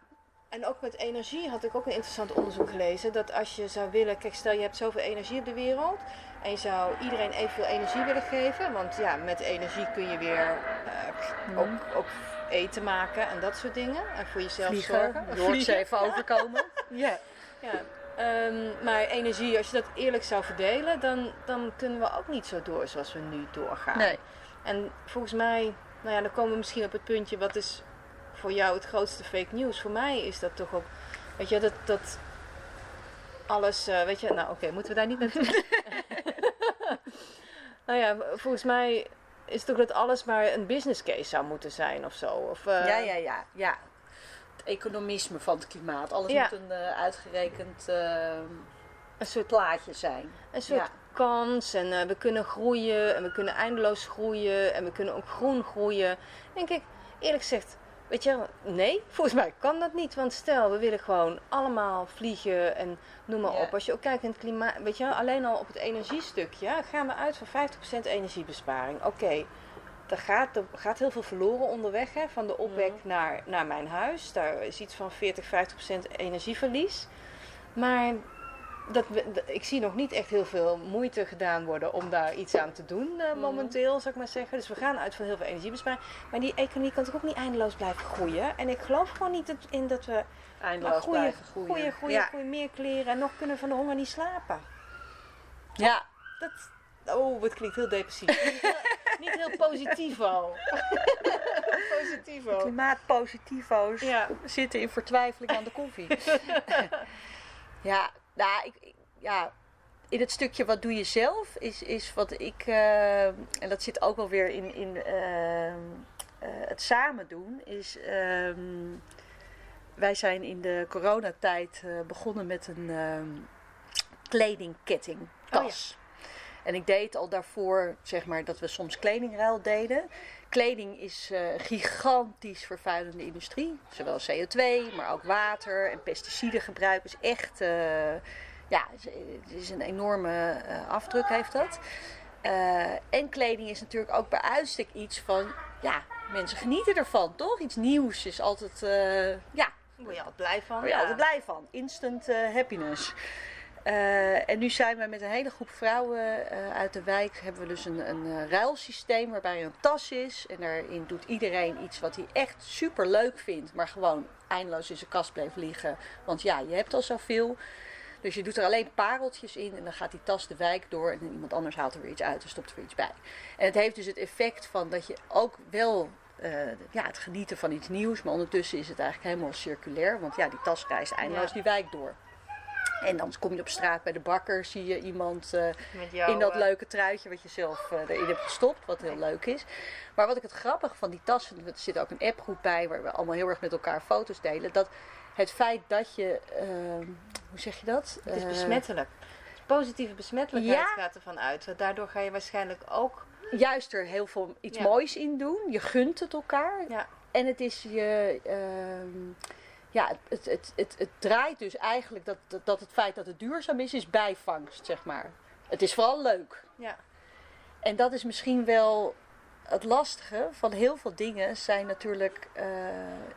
En ook met energie had ik ook een interessant onderzoek gelezen. Dat als je zou willen, kijk stel je hebt zoveel energie op de wereld. En je zou iedereen evenveel energie willen geven. Want ja, met energie kun je weer eh, ook, ook eten maken en dat soort dingen. En voor jezelf Vliegen, zorgen. Noordzee Vliegen. even overkomen. ja. Ja. Ehm, maar energie, als je dat eerlijk zou verdelen, dan, dan kunnen we ook niet zo door zoals we nu doorgaan. Nee. En volgens mij, nou ja, dan komen we misschien op het puntje, wat is voor jou het grootste fake news? Voor mij is dat toch ook, weet je, dat, dat alles, eh, weet je, nou oké, moeten we daar niet naartoe? nou ja, volgens mij is het toch dat alles maar een business case zou moeten zijn of zo. Of, eh, ja, ja, ja, ja. Het economisme van het klimaat. Alles Ja. moet een eh, uitgerekend Een soort plaatje zijn. een soort Ja. kans en we kunnen groeien en we kunnen eindeloos groeien en we kunnen ook groen groeien. Denk ik, eerlijk gezegd, weet je, nee, volgens mij kan dat niet. Want stel, we willen gewoon allemaal vliegen en noem maar Ja. op. Als je ook kijkt in het klimaat, weet je, alleen al op het energiestukje gaan we uit van 50% energiebesparing. Oké. Er gaat, er gaat heel veel verloren onderweg hè, van de opwek naar, naar mijn huis. Daar is iets van 40, 50% energieverlies. Maar dat, ik zie nog niet echt heel veel moeite gedaan worden om daar iets aan te doen eh, momenteel, zou ik maar zeggen. Dus we gaan uit van heel veel energiebesparing. Maar die economie kan toch ook niet eindeloos blijven groeien. En ik geloof gewoon niet dat- in dat we Eindeloos maar groeien, blijven groeien. groeien, groeien, ja. groeien, meer kleren en nog kunnen van de honger niet slapen. ja, Dat, oh, het klinkt heel depressief. niet, heel, niet heel positivo. positivo. klimaatpositivo's Ja. zitten in vertwijfeling aan de koffie. ja, nou, ik, ja, in het stukje wat doe je zelf is, is wat ik, eh, en dat zit ook wel weer in, in ehm, eh, het samen doen, is ehm, wij zijn in de coronatijd eh, begonnen met een ehm kledingketting tas. En ik deed al daarvoor, zeg maar, dat we soms kledingruil deden. Kleding is eh, een gigantisch vervuilende industrie. Zowel CO2, maar ook water en pesticidengebruik is echt... eh, ja, het is een enorme eh, afdruk heeft dat. Eh, en kleding is natuurlijk ook bij uitstek iets van... Ja, mensen genieten ervan, toch? Iets nieuws is altijd... eh, ja, Daar word je altijd blij van. daar word je ja. altijd blij van. Instant eh, happiness. Eh, en nu zijn we met een hele groep vrouwen eh, uit de wijk. Hebben we dus een, een eh, ruilsysteem waarbij er een tas is. En daarin doet iedereen iets wat hij echt super leuk vindt. Maar gewoon eindeloos in zijn kast bleef liggen. Want ja, je hebt al zoveel. Dus je doet er alleen pareltjes in en dan gaat die tas de wijk door en iemand anders haalt er weer iets uit en stopt er weer iets bij. En het heeft dus het effect van dat je ook wel ja, het genieten van iets nieuws, maar ondertussen is het eigenlijk helemaal circulair, want ja, die tas reist eindeloos Ja. die wijk door. En dan kom je op straat bij de bakker, zie je iemand eh, in dat eh, leuke truitje wat je zelf eh, erin hebt gestopt, wat heel leuk is. Maar wat ik het grappige van die tas vind, er zit ook een appgroep bij waar we allemaal heel erg met elkaar foto's delen, dat het feit dat je, ehm, hoe zeg je dat? Het is besmettelijk. Positieve besmettelijkheid Ja. gaat ervan uit. Daardoor ga je waarschijnlijk ook. juist er heel veel iets Ja. moois in doen. Je gunt het elkaar. Ja, En het is je. ehm, ja, het, het, het, het, draait dus eigenlijk dat, dat, het feit dat het duurzaam is, is bijvangst, zeg maar. Het is vooral leuk. ja. En dat is misschien wel het lastige van heel veel dingen zijn natuurlijk. eh,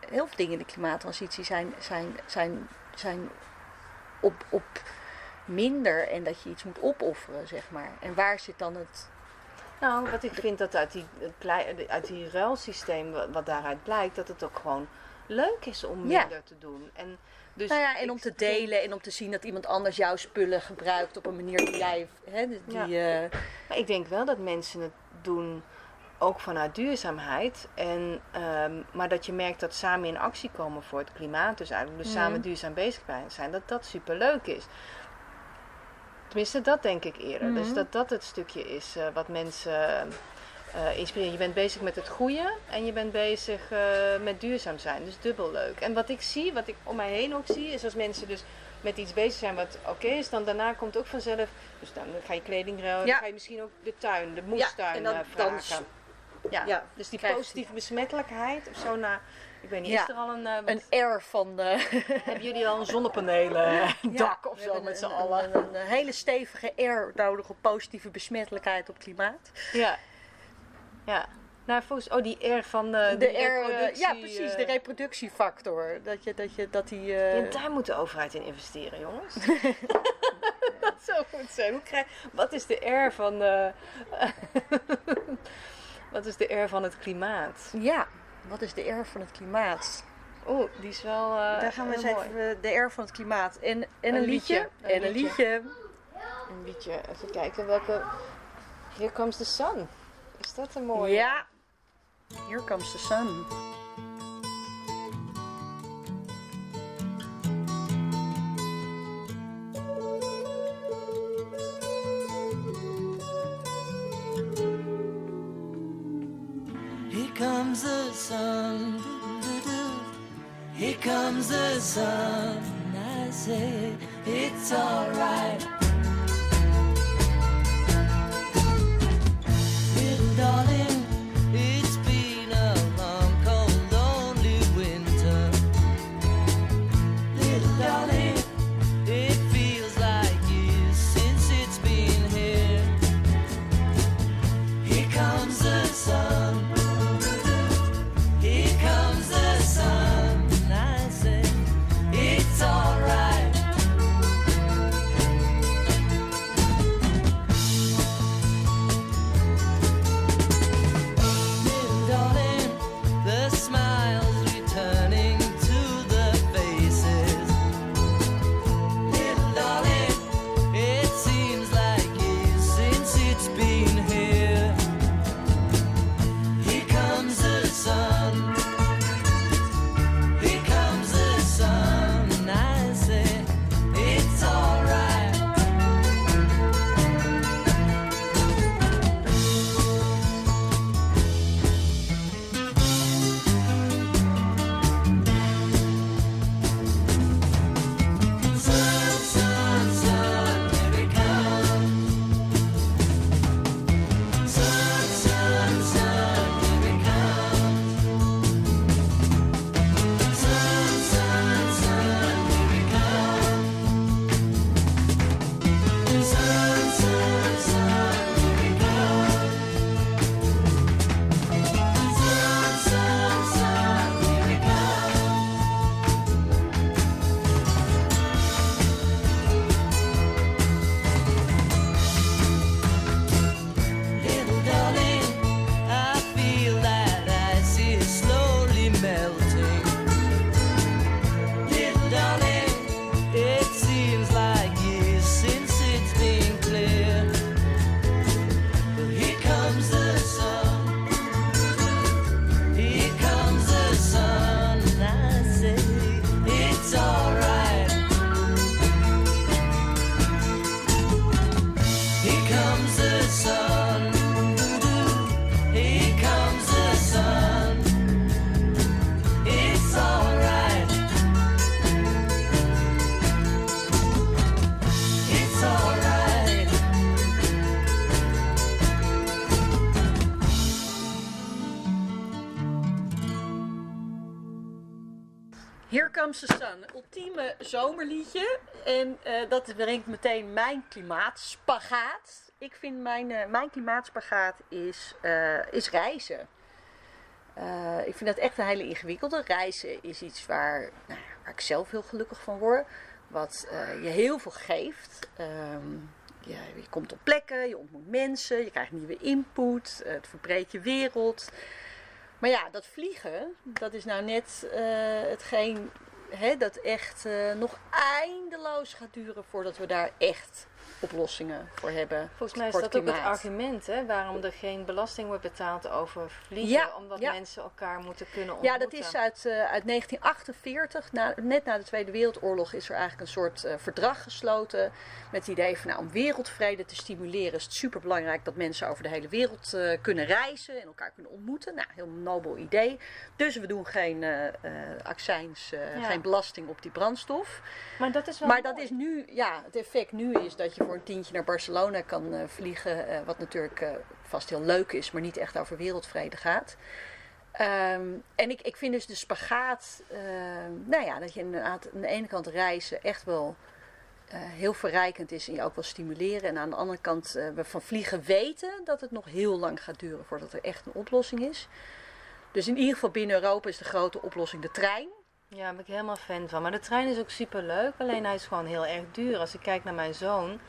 heel veel dingen in de klimaattransitie zijn, zijn, zijn, zijn op, op minder en dat je iets moet opofferen, zeg maar. En waar zit dan het. Nou, wat ik vind dat uit die, uit die ruilsysteem, wat daaruit blijkt, dat het ook gewoon leuk is om Ja. minder te doen. En, dus Nou ja, en om te delen en om te zien dat iemand anders jouw spullen gebruikt op een manier die jij. Hè, die, Ja. eh, Maar ik denk wel dat mensen het doen ook vanuit duurzaamheid. En, ehm, maar dat je merkt dat samen in actie komen voor het klimaat. Dus eigenlijk dus samen duurzaam bezig zijn. Dat dat superleuk is. Tenminste, dat denk ik eerder. Dus Mhm. dat dat het stukje is eh, wat mensen eh inspireren. Je bent bezig met het goede en je bent bezig eh, met duurzaam zijn. Dus dubbel leuk. En wat ik zie, wat ik om mij heen ook zie, is als mensen dus met iets bezig zijn wat oké is, dan daarna komt ook vanzelf. Dus dan ga je kleding ruilen, Ja. dan ga je misschien ook de tuin, de moestuin en dan- eh, dan ja. ja, dus die positieve besmettelijkheid of zo na. Ik weet niet, Ja. is er al een. een air van. eh, hebben jullie al een zonnepanelen dak of zo met z'n allen? Een, een, een hele stevige air nodig op positieve besmettelijkheid op klimaat. Ja. Ja. Nou, volgens oh, die R van de, De air, eh, reproductie, ja, precies, eh, de reproductiefactor. Dat je, dat je, dat die. eh, Ja, daar moet de overheid in investeren, jongens. dat zou goed zijn. Hoe krijg, wat is de R van de, wat is de R van het klimaat? ja, Wat is de R van het klimaat? Oeh, die is wel. eh, Daar gaan we eens mooi. even de R van het klimaat. En, en een, Een liedje. liedje, En een liedje. liedje. Een liedje. Even kijken welke. Here comes the sun. Is dat een mooie? Ja. Here comes the sun. Zomerliedje. En eh, dat brengt meteen mijn klimaatspagaat. Ik vind mijn, eh, mijn klimaatspagaat is, eh, is reizen. Ik vind dat echt een hele ingewikkelde. Reizen is iets waar, nou, waar ik zelf heel gelukkig van word. Wat je heel veel geeft. Ehm, je, je komt op plekken, je ontmoet mensen, je krijgt nieuwe input. het verbreedt je wereld. Maar ja, dat vliegen, dat is nou net hetgeen hè, dat echt eh, nog eindeloos gaat duren voordat we daar echt oplossingen voor hebben. Volgens mij is dat ook het argument, hè, waarom er geen belasting wordt betaald over vliegen. Ja, omdat ja. mensen elkaar moeten kunnen ontmoeten. Ja, dat is uit, eh, uit 1948. Na, net na de Tweede Wereldoorlog is er eigenlijk een soort eh, verdrag gesloten. Met het idee van nou, om wereldvrede te stimuleren is het superbelangrijk dat mensen over de hele wereld eh, kunnen reizen en elkaar kunnen ontmoeten. Nou, heel nobel idee. Dus we doen geen accijns, Ja. geen belasting op die brandstof. Maar dat is wel Maar dat is nu, ja, het effect nu is dat je voor een tientje naar Barcelona kan eh, vliegen. eh, wat natuurlijk eh, vast heel leuk is, maar niet echt over wereldvrede gaat. Ehm, en ik, ik vind dus de spagaat, nou ja, dat je inderdaad aan de ene kant reizen echt wel heel verrijkend is en je ook wil stimuleren. En aan de andere kant we van vliegen weten dat het nog heel lang gaat duren voordat er echt een oplossing is. Dus in ieder geval binnen Europa is de grote oplossing de trein. Ja, daar ben ik helemaal fan van. Maar de trein is ook super leuk, alleen hij is gewoon heel erg duur. Als ik kijk naar mijn zoon,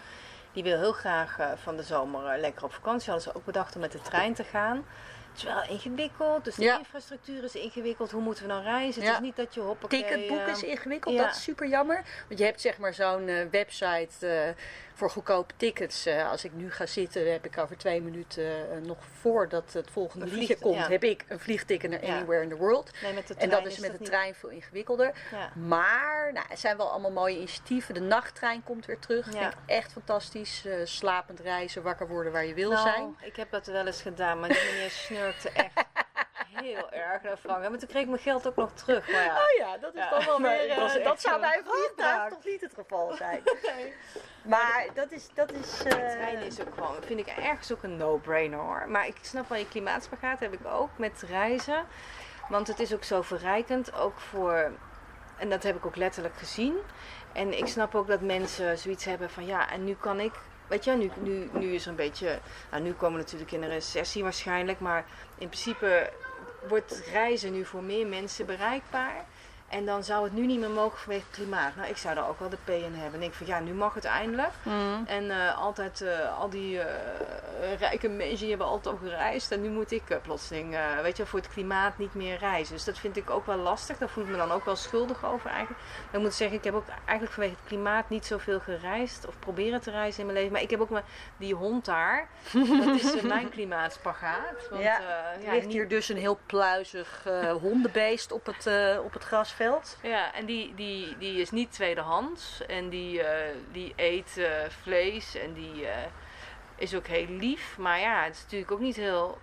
die wil heel graag eh, van de zomer eh, lekker op vakantie. Hadden ze ook bedacht om met de trein te gaan. het is wel ingewikkeld. Dus de Ja. infrastructuur is ingewikkeld. Hoe moeten we dan reizen? Ja. Het is niet dat je hoppakee... Ticketboek eh, is ingewikkeld, ja. dat is super jammer. Want je hebt zeg maar zo'n eh, website eh, voor goedkope tickets. Eh, als ik nu ga zitten, heb ik over twee minuten, eh, nog voordat het volgende liedje komt, ja. heb ik een vliegticket naar Ja. Anywhere in the World. Nee, met de En dat is met de niet- trein veel ingewikkelder. Ja. Maar nou, er zijn wel allemaal mooie initiatieven. De nachttrein komt weer terug. Vind ik echt fantastisch. Eh, slapend reizen, wakker worden waar je wil nou, zijn. ik heb dat wel eens gedaan, maar die meneer snurkte echt heel erg naar Frank. Maar toen kreeg ik mijn geld ook nog terug. Maar ja, Oh ja, dat is Ja, dan wel maar weer. eh, echt dat zou zo bij een vliegtuig toch niet het geval zijn. Maar dat is. Dat is eh, treinen is ook gewoon, vind ik ergens ook een no-brainer hoor. Maar ik snap wel, je klimaatspagaat heb ik ook met reizen. Want het is ook zo verrijkend, ook voor, en dat heb ik ook letterlijk gezien. En ik snap ook dat mensen zoiets hebben van ja, en nu kan ik, weet je, nu, nu, nu is er een beetje, nou nu komen we natuurlijk in een recessie waarschijnlijk. Maar in principe wordt reizen nu voor meer mensen bereikbaar. En dan zou het nu niet meer mogen vanwege het klimaat. Nou, ik zou daar ook wel de P in hebben. En ik denk van ja, nu mag het eindelijk. mm. En eh, altijd, eh, al die eh, rijke mensen die hebben altijd al gereisd. En nu moet ik plotseling, weet je, voor het klimaat niet meer reizen. Dus dat vind ik ook wel lastig. Daar voel ik me dan ook wel schuldig over eigenlijk. Maar ik moet zeggen, ik heb ook eigenlijk vanwege het klimaat niet zoveel gereisd. Of proberen te reizen in mijn leven. Maar ik heb ook maar die hond daar. dat is mijn klimaatspagaat. Want, Ja, ja, ligt niet- hier dus een heel pluizig hondenbeest op het, op het grasveld. Ja, en die, die, die is niet tweedehands. En die, eh, die eet eh, vlees. En die eh, is ook heel lief. Maar ja, het is natuurlijk ook niet heel...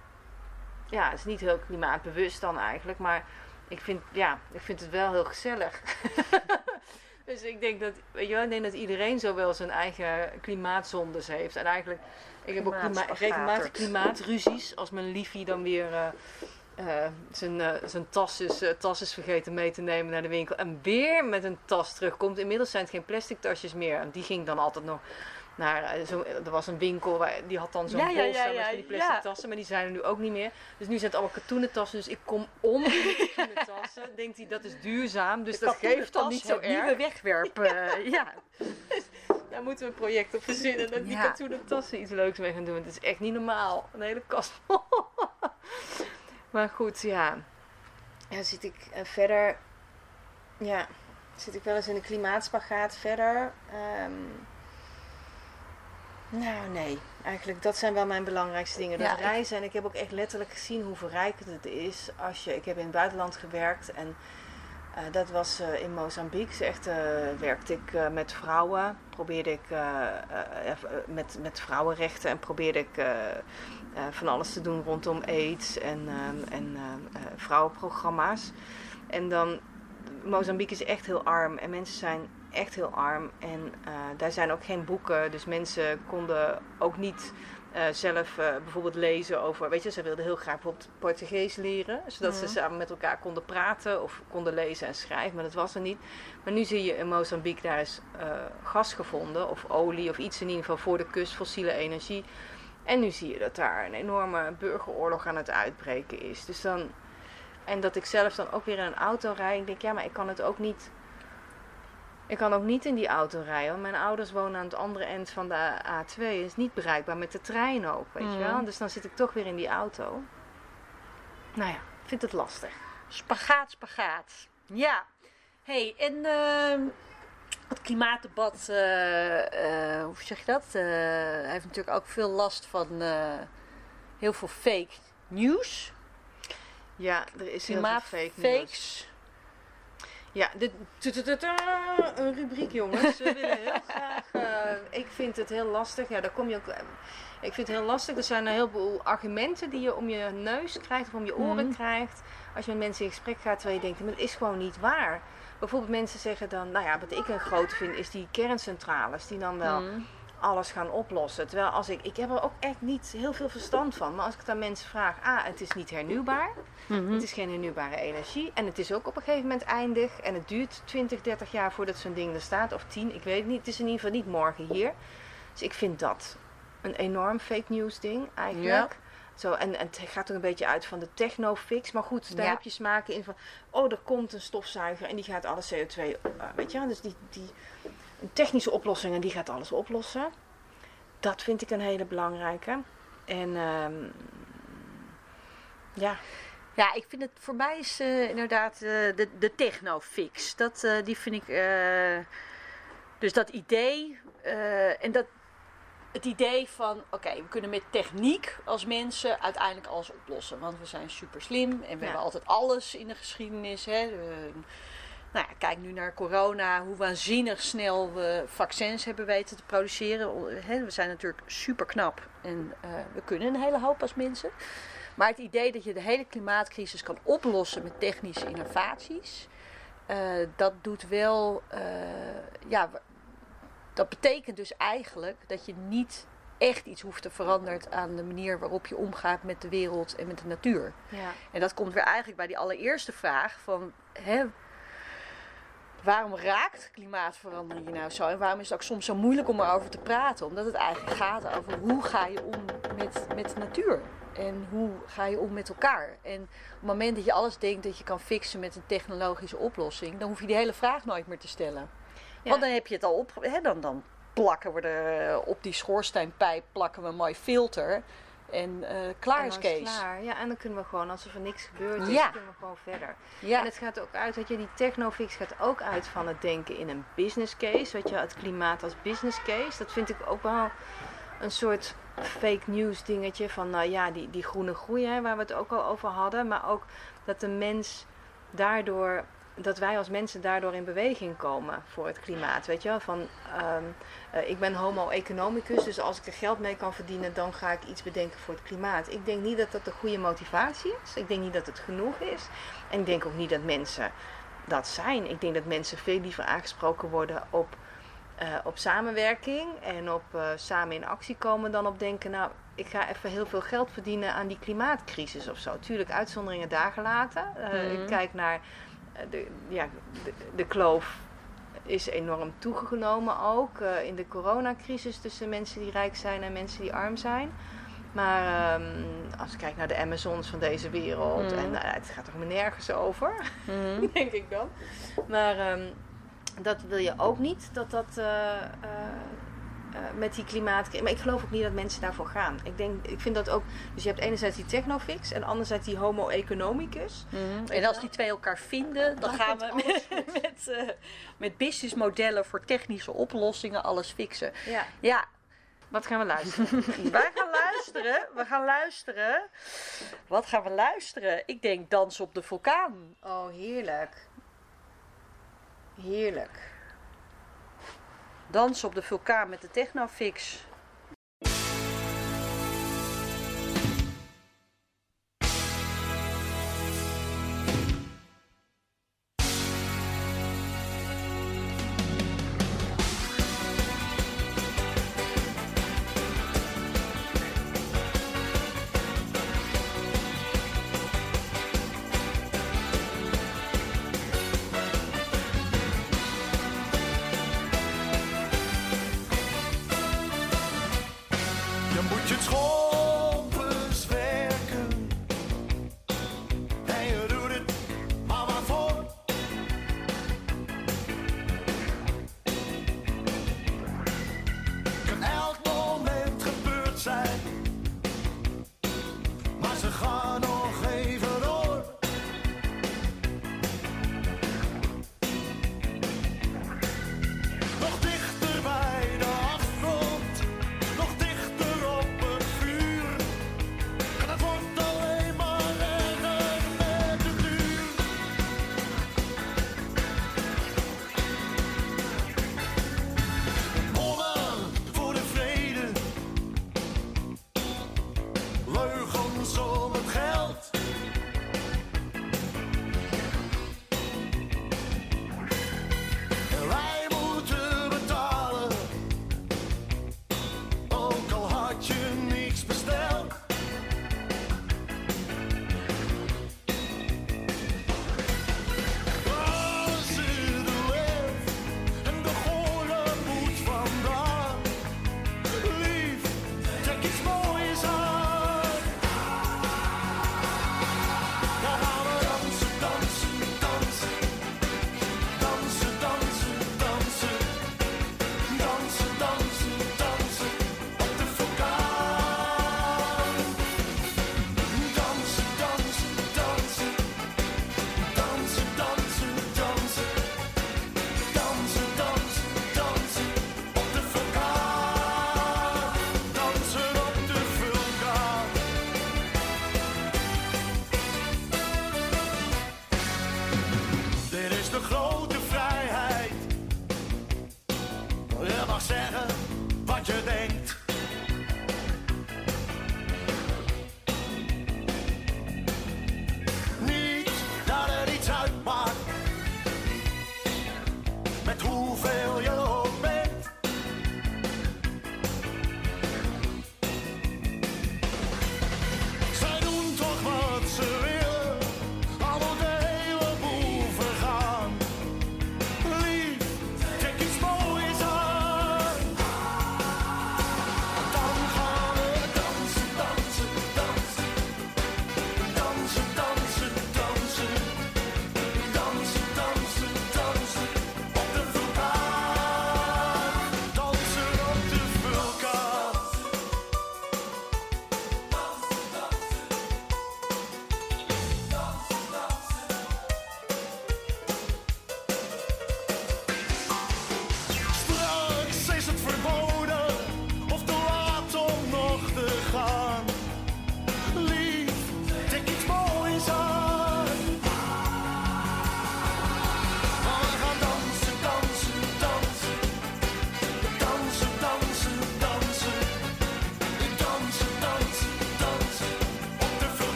Ja, het is niet heel klimaatbewust dan eigenlijk. Maar ik vind, ja, ik vind het wel heel gezellig. dus ik denk dat, weet je wel, ik denk dat iedereen zo wel zijn eigen klimaatzondes heeft. En eigenlijk, ik heb ook klima regelmatig klimaatruzies. Als mijn liefie dan weer... eh, zijn, eh, zijn tas, is, eh, tas is vergeten mee te nemen naar de winkel. En weer met een tas terugkomt. Inmiddels zijn het geen plastic tasjes meer. En die ging dan altijd nog naar. zo, er was een winkel waar, die had dan zo'n Ja, ja, ja, met ja, die plastic tassen. Maar die zijn er nu ook niet meer. Dus nu zijn het allemaal katoenen tassen. Dus ik kom om in die katoenen tassen. Denkt hij dat is duurzaam. Dus De dat geeft dan niet zo nieuwe erg. wegwerp. eh, ja. Daar moeten we een project op verzinnen. Dat die katoenen tassen iets leuks mee gaan doen. Het is echt niet normaal. Een hele kast vol. maar goed, ja. Ja, zit ik eh, verder... Ja, zit ik wel eens in de klimaatspagaat verder. Ehm, nou, nee. Eigenlijk, dat zijn wel mijn belangrijkste dingen. Dat Ja, reizen. En ik heb ook echt letterlijk gezien hoe verrijkend het is als je... Ik heb in het buitenland gewerkt en... eh, dat was eh, in Mozambique. Echt eh, werkte ik met vrouwen. Probeerde ik met, met vrouwenrechten en probeerde ik eh, van alles te doen rondom AIDS en, ehm, en eh, eh, vrouwenprogramma's. En dan, Mozambique is echt heel arm en mensen zijn echt heel arm. En eh, daar zijn ook geen boeken, dus mensen konden ook niet zelf bijvoorbeeld lezen over. Weet je, ze wilden heel graag bijvoorbeeld Portugees leren, zodat ze samen met elkaar konden praten of konden lezen en schrijven, maar dat was er niet. Maar nu zie je in Mozambique, daar is gas gevonden, of olie, of iets in ieder geval voor de kust, fossiele energie. En nu zie je dat daar een enorme burgeroorlog aan het uitbreken is. Dus dan, en dat ik zelf dan ook weer in een auto rijd. Ik denk, ja, maar ik kan het ook niet. Ik kan ook niet in die auto rijden. Want mijn ouders wonen aan het andere eind van de A2. Het is niet bereikbaar met de trein ook, weet je Mhm. wel. Dus dan zit ik toch weer in die auto. Nou ja, ik vind het lastig. Spagaat, spagaat. Ja. hey, en ehm, het klimaatdebat, eh, eh, hoe zeg je dat? Eh, hij heeft natuurlijk ook veel last van heel veel fake news. Ja, er is heel veel fake news. Ja, tutututu, een rubriek jongens. We willen heel graag. ik vind het heel lastig. Ja, daar kom je ook. ik vind het heel lastig. Er zijn een heleboel argumenten die je om je neus krijgt of om je oren Mhm. krijgt. Als je met mensen in gesprek gaat terwijl je denkt, maar dat is gewoon niet waar. Bijvoorbeeld mensen zeggen dan, nou ja, wat ik een grote vind is die kerncentrales die dan wel Mm. alles gaan oplossen. Terwijl als ik, ik heb er ook echt niet heel veel verstand van. Maar als ik aan mensen vraag, ah, het is niet hernieuwbaar. Mhm. Het is geen hernieuwbare energie. En het is ook op een gegeven moment eindig. En het duurt 20, 30 jaar voordat zo'n ding er staat. Of 10, ik weet het niet. Het is in ieder geval niet morgen hier. Dus ik vind dat een enorm fake news ding eigenlijk. Zo, en, en het gaat er een beetje uit van de technofix. Maar goed, daar Ja. heb je smaken in van... Oh, er komt een stofzuiger en die gaat alle CO2... eh, weet je wel? Dus die, die, een technische oplossing en die gaat alles oplossen. Dat vind ik een hele belangrijke. En... ehm, Ja. Ja, ik vind het voor mij is eh, inderdaad eh, de, de technofix. Dat, die vind ik. dus dat idee. en dat. Het idee van, oké, we kunnen met techniek als mensen uiteindelijk alles oplossen. Want we zijn super slim en we Ja. hebben altijd alles in de geschiedenis. Hè. Nou ja, kijk nu naar corona, hoe waanzinnig snel we vaccins hebben weten te produceren. We zijn natuurlijk super knap en eh, we kunnen een hele hoop als mensen. Maar het idee dat je de hele klimaatcrisis kan oplossen met technische innovaties, eh, dat doet wel, eh, ja, dat betekent dus eigenlijk dat je niet echt iets hoeft te veranderen aan de manier waarop je omgaat met de wereld en met de natuur. Ja. En dat komt weer eigenlijk bij die allereerste vraag van, hè, waarom raakt klimaatverandering je nou zo? En waarom is het ook soms zo moeilijk om erover te praten? Omdat het eigenlijk gaat over hoe ga je om met, met de natuur? En hoe ga je om met elkaar? En op het moment dat je alles denkt dat je kan fixen met een technologische oplossing, dan hoef je die hele vraag nooit meer te stellen. Want dan heb je het al op, hè, dan, dan plakken we er op die schoorsteenpijp plakken we een mooi filter. En eh, klaar En is is Kees. het klaar. Ja, en dan kunnen we gewoon, alsof er niks gebeurd is, Ja. kunnen we gewoon verder. Ja. En het gaat ook uit, dat je die technofix gaat ook uit van het denken in een business case. Weet je, het klimaat als business case. Dat vind ik ook wel een soort fake news dingetje van, nou ja, die, die groene groei, hè, waar we het ook al over hadden. Maar ook dat de mens daardoor, dat wij als mensen daardoor in beweging komen voor het klimaat. Weet je wel, van ehm, eh, ik ben homo economicus, dus als ik er geld mee kan verdienen, dan ga ik iets bedenken voor het klimaat. Ik denk niet dat dat de goede motivatie is. Ik denk niet dat het genoeg is. En ik denk ook niet dat mensen dat zijn. Ik denk dat mensen veel liever aangesproken worden op, eh, op samenwerking en op eh, samen in actie komen dan op denken, nou, ik ga even heel veel geld verdienen aan die klimaatcrisis of zo. Tuurlijk, uitzonderingen daar gelaten. Eh, Mhm. Ik kijk naar de, ja, de, de kloof is enorm toegenomen ook eh, in de coronacrisis tussen mensen die rijk zijn en mensen die arm zijn. Maar ehm, als ik kijk naar de Amazons van deze wereld, Mhm. en nou, het gaat er maar nergens over, Mhm. denk ik dan. Maar ehm, dat wil je ook niet, dat dat eh, eh, met die klimaat... Maar ik geloof ook niet dat mensen daarvoor gaan. Ik, denk, ik vind dat ook... Dus je hebt enerzijds die technofix en anderzijds die homo economicus. Mhm. En als die twee elkaar vinden, dan, Dan gaan we met, eh, met businessmodellen voor technische oplossingen alles fixen. Ja. Ja, Wat gaan we luisteren? wij gaan luisteren. We gaan luisteren. Wat gaan we luisteren? Ik denk Dans op de Vulkaan. Oh, heerlijk. Heerlijk. Dans op de Vulkaan met de Technofix. soul.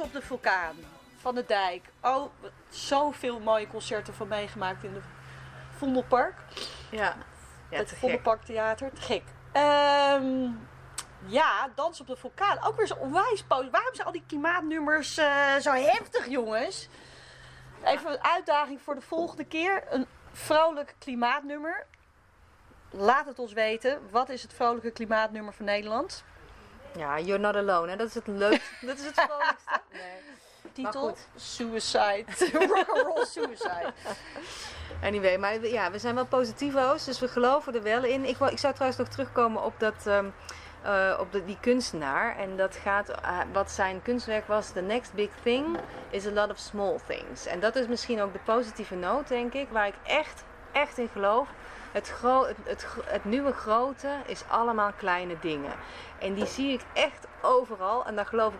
Op de vulkaan van de dijk. Oh, zoveel mooie concerten van meegemaakt in de Vondelpark. Ja, ja het. Vondelpark Theater. Te gek. Ehm, ja, Dans op de vulkaan. Ook weer zo onwijs poos. Waarom zijn al die klimaatnummers eh, zo heftig, jongens? Even een uitdaging voor de volgende keer. Een vrolijk klimaatnummer. Laat het ons weten. Wat is het vrolijke klimaatnummer van Nederland? Ja, You're Not Alone. Hè? Dat is het leukste. dat is het vrolijkste. Nee. Titel? Suicide. Rock'n'roll suicide. Anyway, maar ja, we zijn wel positivo's, dus we geloven er wel in. Ik, ik zou trouwens nog terugkomen op, dat, ehm, eh, op de, die kunstenaar. En dat gaat, eh, wat zijn kunstwerk was, the next big thing is a lot of small things. En dat is misschien ook de positieve noot, denk ik, waar ik echt, echt in geloof. Het, gro- het, het, nieuwe grote is allemaal kleine dingen. En die zie ik echt overal. En daar geloof ik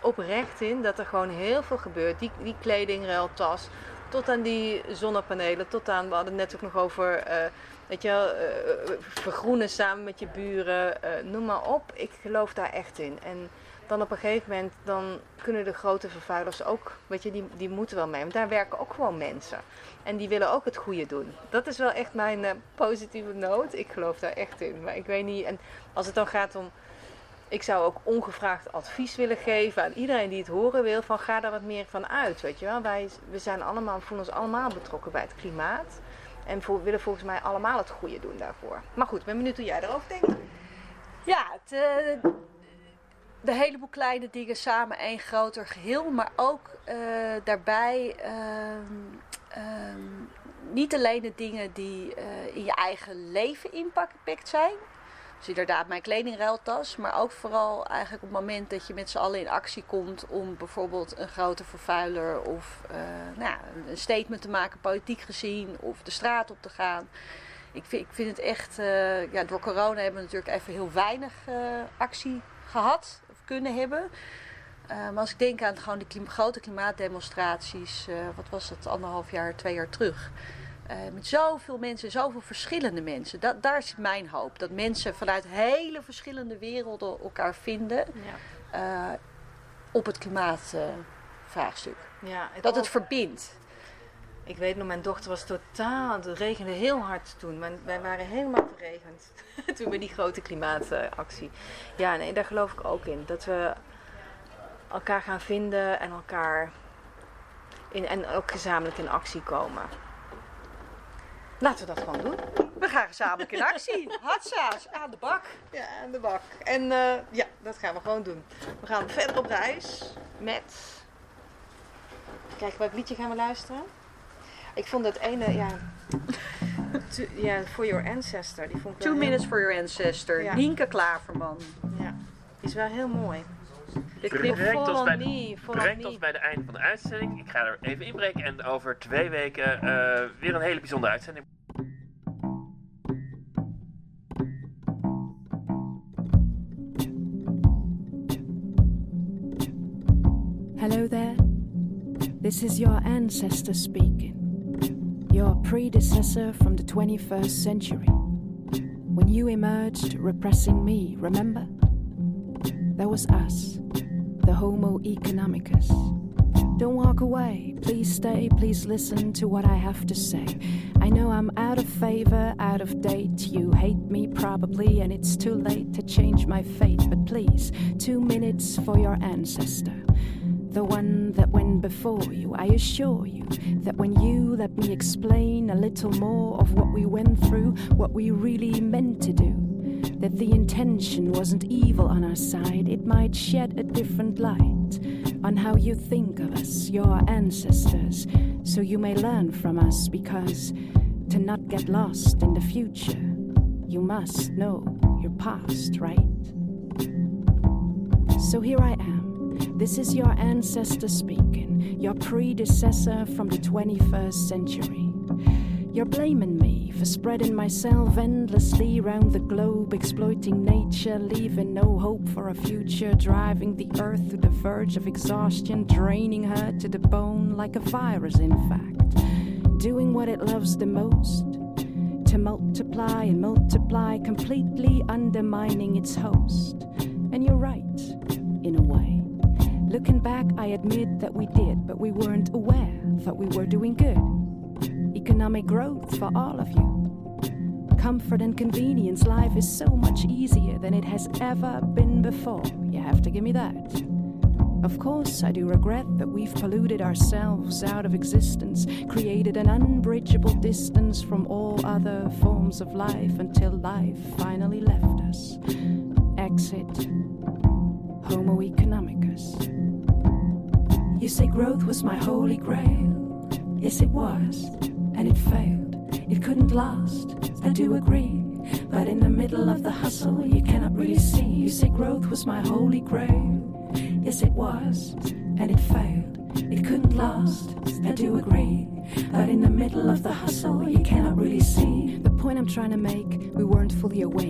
oprecht in dat er gewoon heel veel gebeurt. Die, die kledingruiltas, tot aan die zonnepanelen, tot aan, we hadden het net ook nog over, eh, weet je wel, eh, vergroenen samen met je buren, eh, noem maar op. Ik geloof daar echt in. En dan op een gegeven moment, dan kunnen de grote vervuilers ook, weet je, die, die moeten wel mee. Want daar werken ook gewoon mensen. En die willen ook het goede doen. Dat is wel echt mijn eh, positieve noot. Ik geloof daar echt in. Maar ik weet niet, en als het dan gaat om ik zou ook ongevraagd advies willen geven aan iedereen die het horen wil. Van ga daar wat meer van uit. Weet je wel? Wij we zijn allemaal, voelen ons allemaal betrokken bij het klimaat. En vo- willen volgens mij allemaal het goede doen daarvoor. Maar goed, ik ben benieuwd hoe jij erover denkt. Ja, het, eh, de heleboel kleine dingen samen één groter geheel. Maar ook eh, daarbij ehm, ehm, niet alleen de dingen die eh, in je eigen leven impact zijn. Dus inderdaad mijn kledingruiltas. Maar ook vooral eigenlijk op het moment dat je met z'n allen in actie komt om bijvoorbeeld een grote vervuiler of eh, nou, ja, een statement te maken, politiek gezien, of de straat op te gaan. Ik vind, ik vind het echt, ja, door corona hebben we natuurlijk even heel weinig actie gehad kunnen hebben. Eh, maar als ik denk aan gewoon de klim- grote klimaatdemonstraties, eh, wat was dat, anderhalf jaar, twee jaar terug. eh, met zoveel mensen, zoveel verschillende mensen. Dat, daar zit mijn hoop. Dat mensen vanuit hele verschillende werelden elkaar vinden Ja. op het klimaatvraagstuk. Ja, dat het verbindt. Ik weet nog, mijn dochter was totaal. Het regende heel hard toen. Wij waren helemaal verregend. toen bij die grote klimaatactie. Ja, nee, daar geloof ik ook in. Dat we elkaar gaan vinden en elkaar. In, en ook gezamenlijk in actie komen. Laten we dat gewoon doen. We gaan gezamenlijk in actie. Hatsa's, aan de bak. Ja, aan de bak. En eh, ja, dat gaan we gewoon doen. We gaan verder op reis met. Kijk, welk liedje gaan we luisteren? Ik vond dat ene, ja. To- Ja, For Your Ancestor. Die vond ik wel Two heel- Minutes for Your Ancestor. Ja. Nienke Klaverman. Ja, die is wel heel mooi. De Brengt ons bij- follow Brengt ons bij het einde van de uitzending. Ik ga er even inbreken en over twee weken eh, weer een hele bijzondere uitzending. Hello there. This is your ancestor speaking. Your predecessor from the 21st century. When you emerged repressing me, remember? That was us, the Homo economicus. Don't walk away. Please stay. Please listen to what I have to say. I know I'm out of favor, out of date. You hate me probably, and it's too late to change my fate. But please, two minutes for your ancestor. The one that went before you. I assure you that when you let me explain a little more of what we went through, what we really meant to do, that the intention wasn't evil on our side, it might shed a different light on how you think of us, your ancestors, so you may learn from us because to not get lost in the future, you must know your past, right? So here I am. This is your ancestor speaking, your predecessor from the 21st century. You're blaming me for spreading myself endlessly round the globe, exploiting nature, leaving no hope for a future, driving the earth to the verge of exhaustion, draining her to the bone like a virus, in fact. Doing what it loves the most to multiply and multiply, completely undermining its host. And you're right, back, I admit that we did, but we weren't aware. Thought we were doing good. Economic growth for all of you. Comfort and convenience, life is so much easier than it has ever been before. You have to give me that. Of course, I do regret that we've polluted ourselves out of existence, created an unbridgeable distance from all other forms of life until life finally left us. Exit Homo economicus. You say growth was my holy grail. Yes, it was, and it failed. It couldn't last, I do agree. But in the middle of the hustle, you cannot really see. You say growth was my holy grail. Yes, it was, and it failed. It couldn't last, I do agree. But in the middle of the hustle, you cannot really see. The point I'm trying to make, we weren't fully awake.